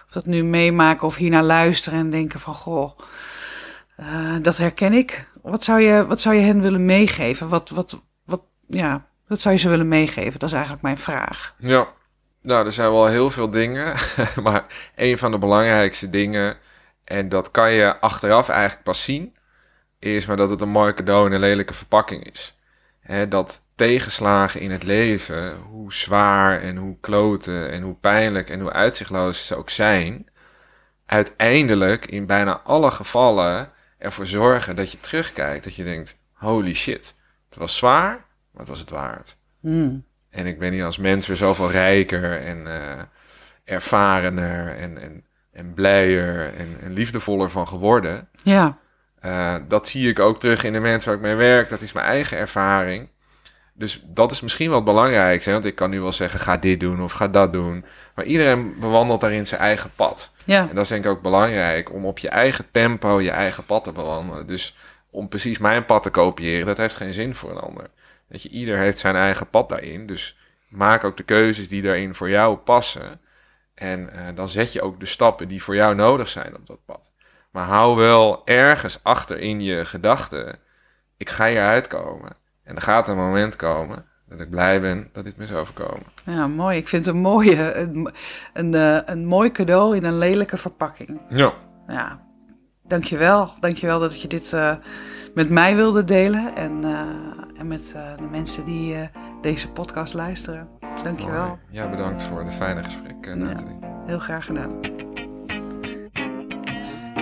of dat nu meemaken of hiernaar luisteren en denken van goh, uh, dat herken ik. Wat zou je, wat zou je hen willen meegeven? Wat, wat, wat, ja, wat zou je ze willen meegeven? Dat is eigenlijk mijn vraag. Ja, nou, er zijn wel heel veel dingen, maar een van de belangrijkste dingen, en dat kan je achteraf eigenlijk pas zien, is maar dat het een mooi cadeau in een lelijke verpakking is. Dat tegenslagen in het leven, hoe zwaar en hoe kloten en hoe pijnlijk en hoe uitzichtloos ze ook zijn, uiteindelijk in bijna alle gevallen ervoor zorgen dat je terugkijkt, dat je denkt, holy shit, het was zwaar, maar het was het waard. Mm. En ik ben hier als mens weer zoveel rijker en uh, ervarener en, en, en blijer en, en liefdevoller van geworden. Ja. Uh, dat zie ik ook terug in de mensen waar ik mee werk. Dat is mijn eigen ervaring. Dus dat is misschien wel het belangrijkste. Want ik kan nu wel zeggen, ga dit doen of ga dat doen. Maar iedereen bewandelt daarin zijn eigen pad. Ja. En dat is denk ik ook belangrijk om op je eigen tempo je eigen pad te bewandelen. Dus om precies mijn pad te kopiëren, dat heeft geen zin voor een ander. Dat je, ieder heeft zijn eigen pad daarin. Dus maak ook de keuzes die daarin voor jou passen. En uh, dan zet je ook de stappen die voor jou nodig zijn op dat pad. Maar hou wel ergens achter in je gedachten, ik ga hier uitkomen. En er gaat een moment komen dat ik blij ben dat dit me is overkomen. Ja, mooi. Ik vind het een, mooie, een, een, eh, een mooi cadeau in een lelijke verpakking. Ja. Ja, dankjewel. Dankjewel dat je dit uh, met mij wilde delen en, uh, en met de mensen die deze podcast luisteren. Dankjewel. Mooi. Ja, bedankt voor het fijne gesprek, Nathalie. Ja, heel graag gedaan.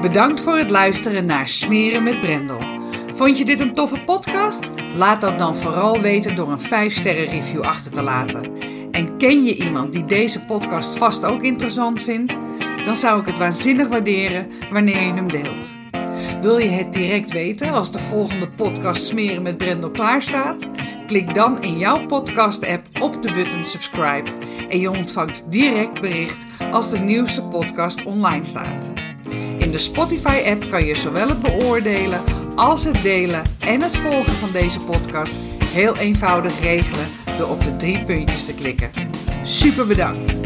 Bedankt voor het luisteren naar Smeren met Brendel. Vond je dit een toffe podcast? Laat dat dan vooral weten door een 5-sterren review achter te laten. En ken je iemand die deze podcast vast ook interessant vindt? Dan zou ik het waanzinnig waarderen wanneer je hem deelt. Wil je het direct weten als de volgende podcast Smeren met Brendel klaar staat? Klik dan in jouw podcast-app op de button subscribe en je ontvangt direct bericht als de nieuwste podcast online staat. In de Spotify-app kan je zowel het beoordelen als het delen en het volgen van deze podcast heel eenvoudig regelen door op de drie puntjes te klikken. Super bedankt!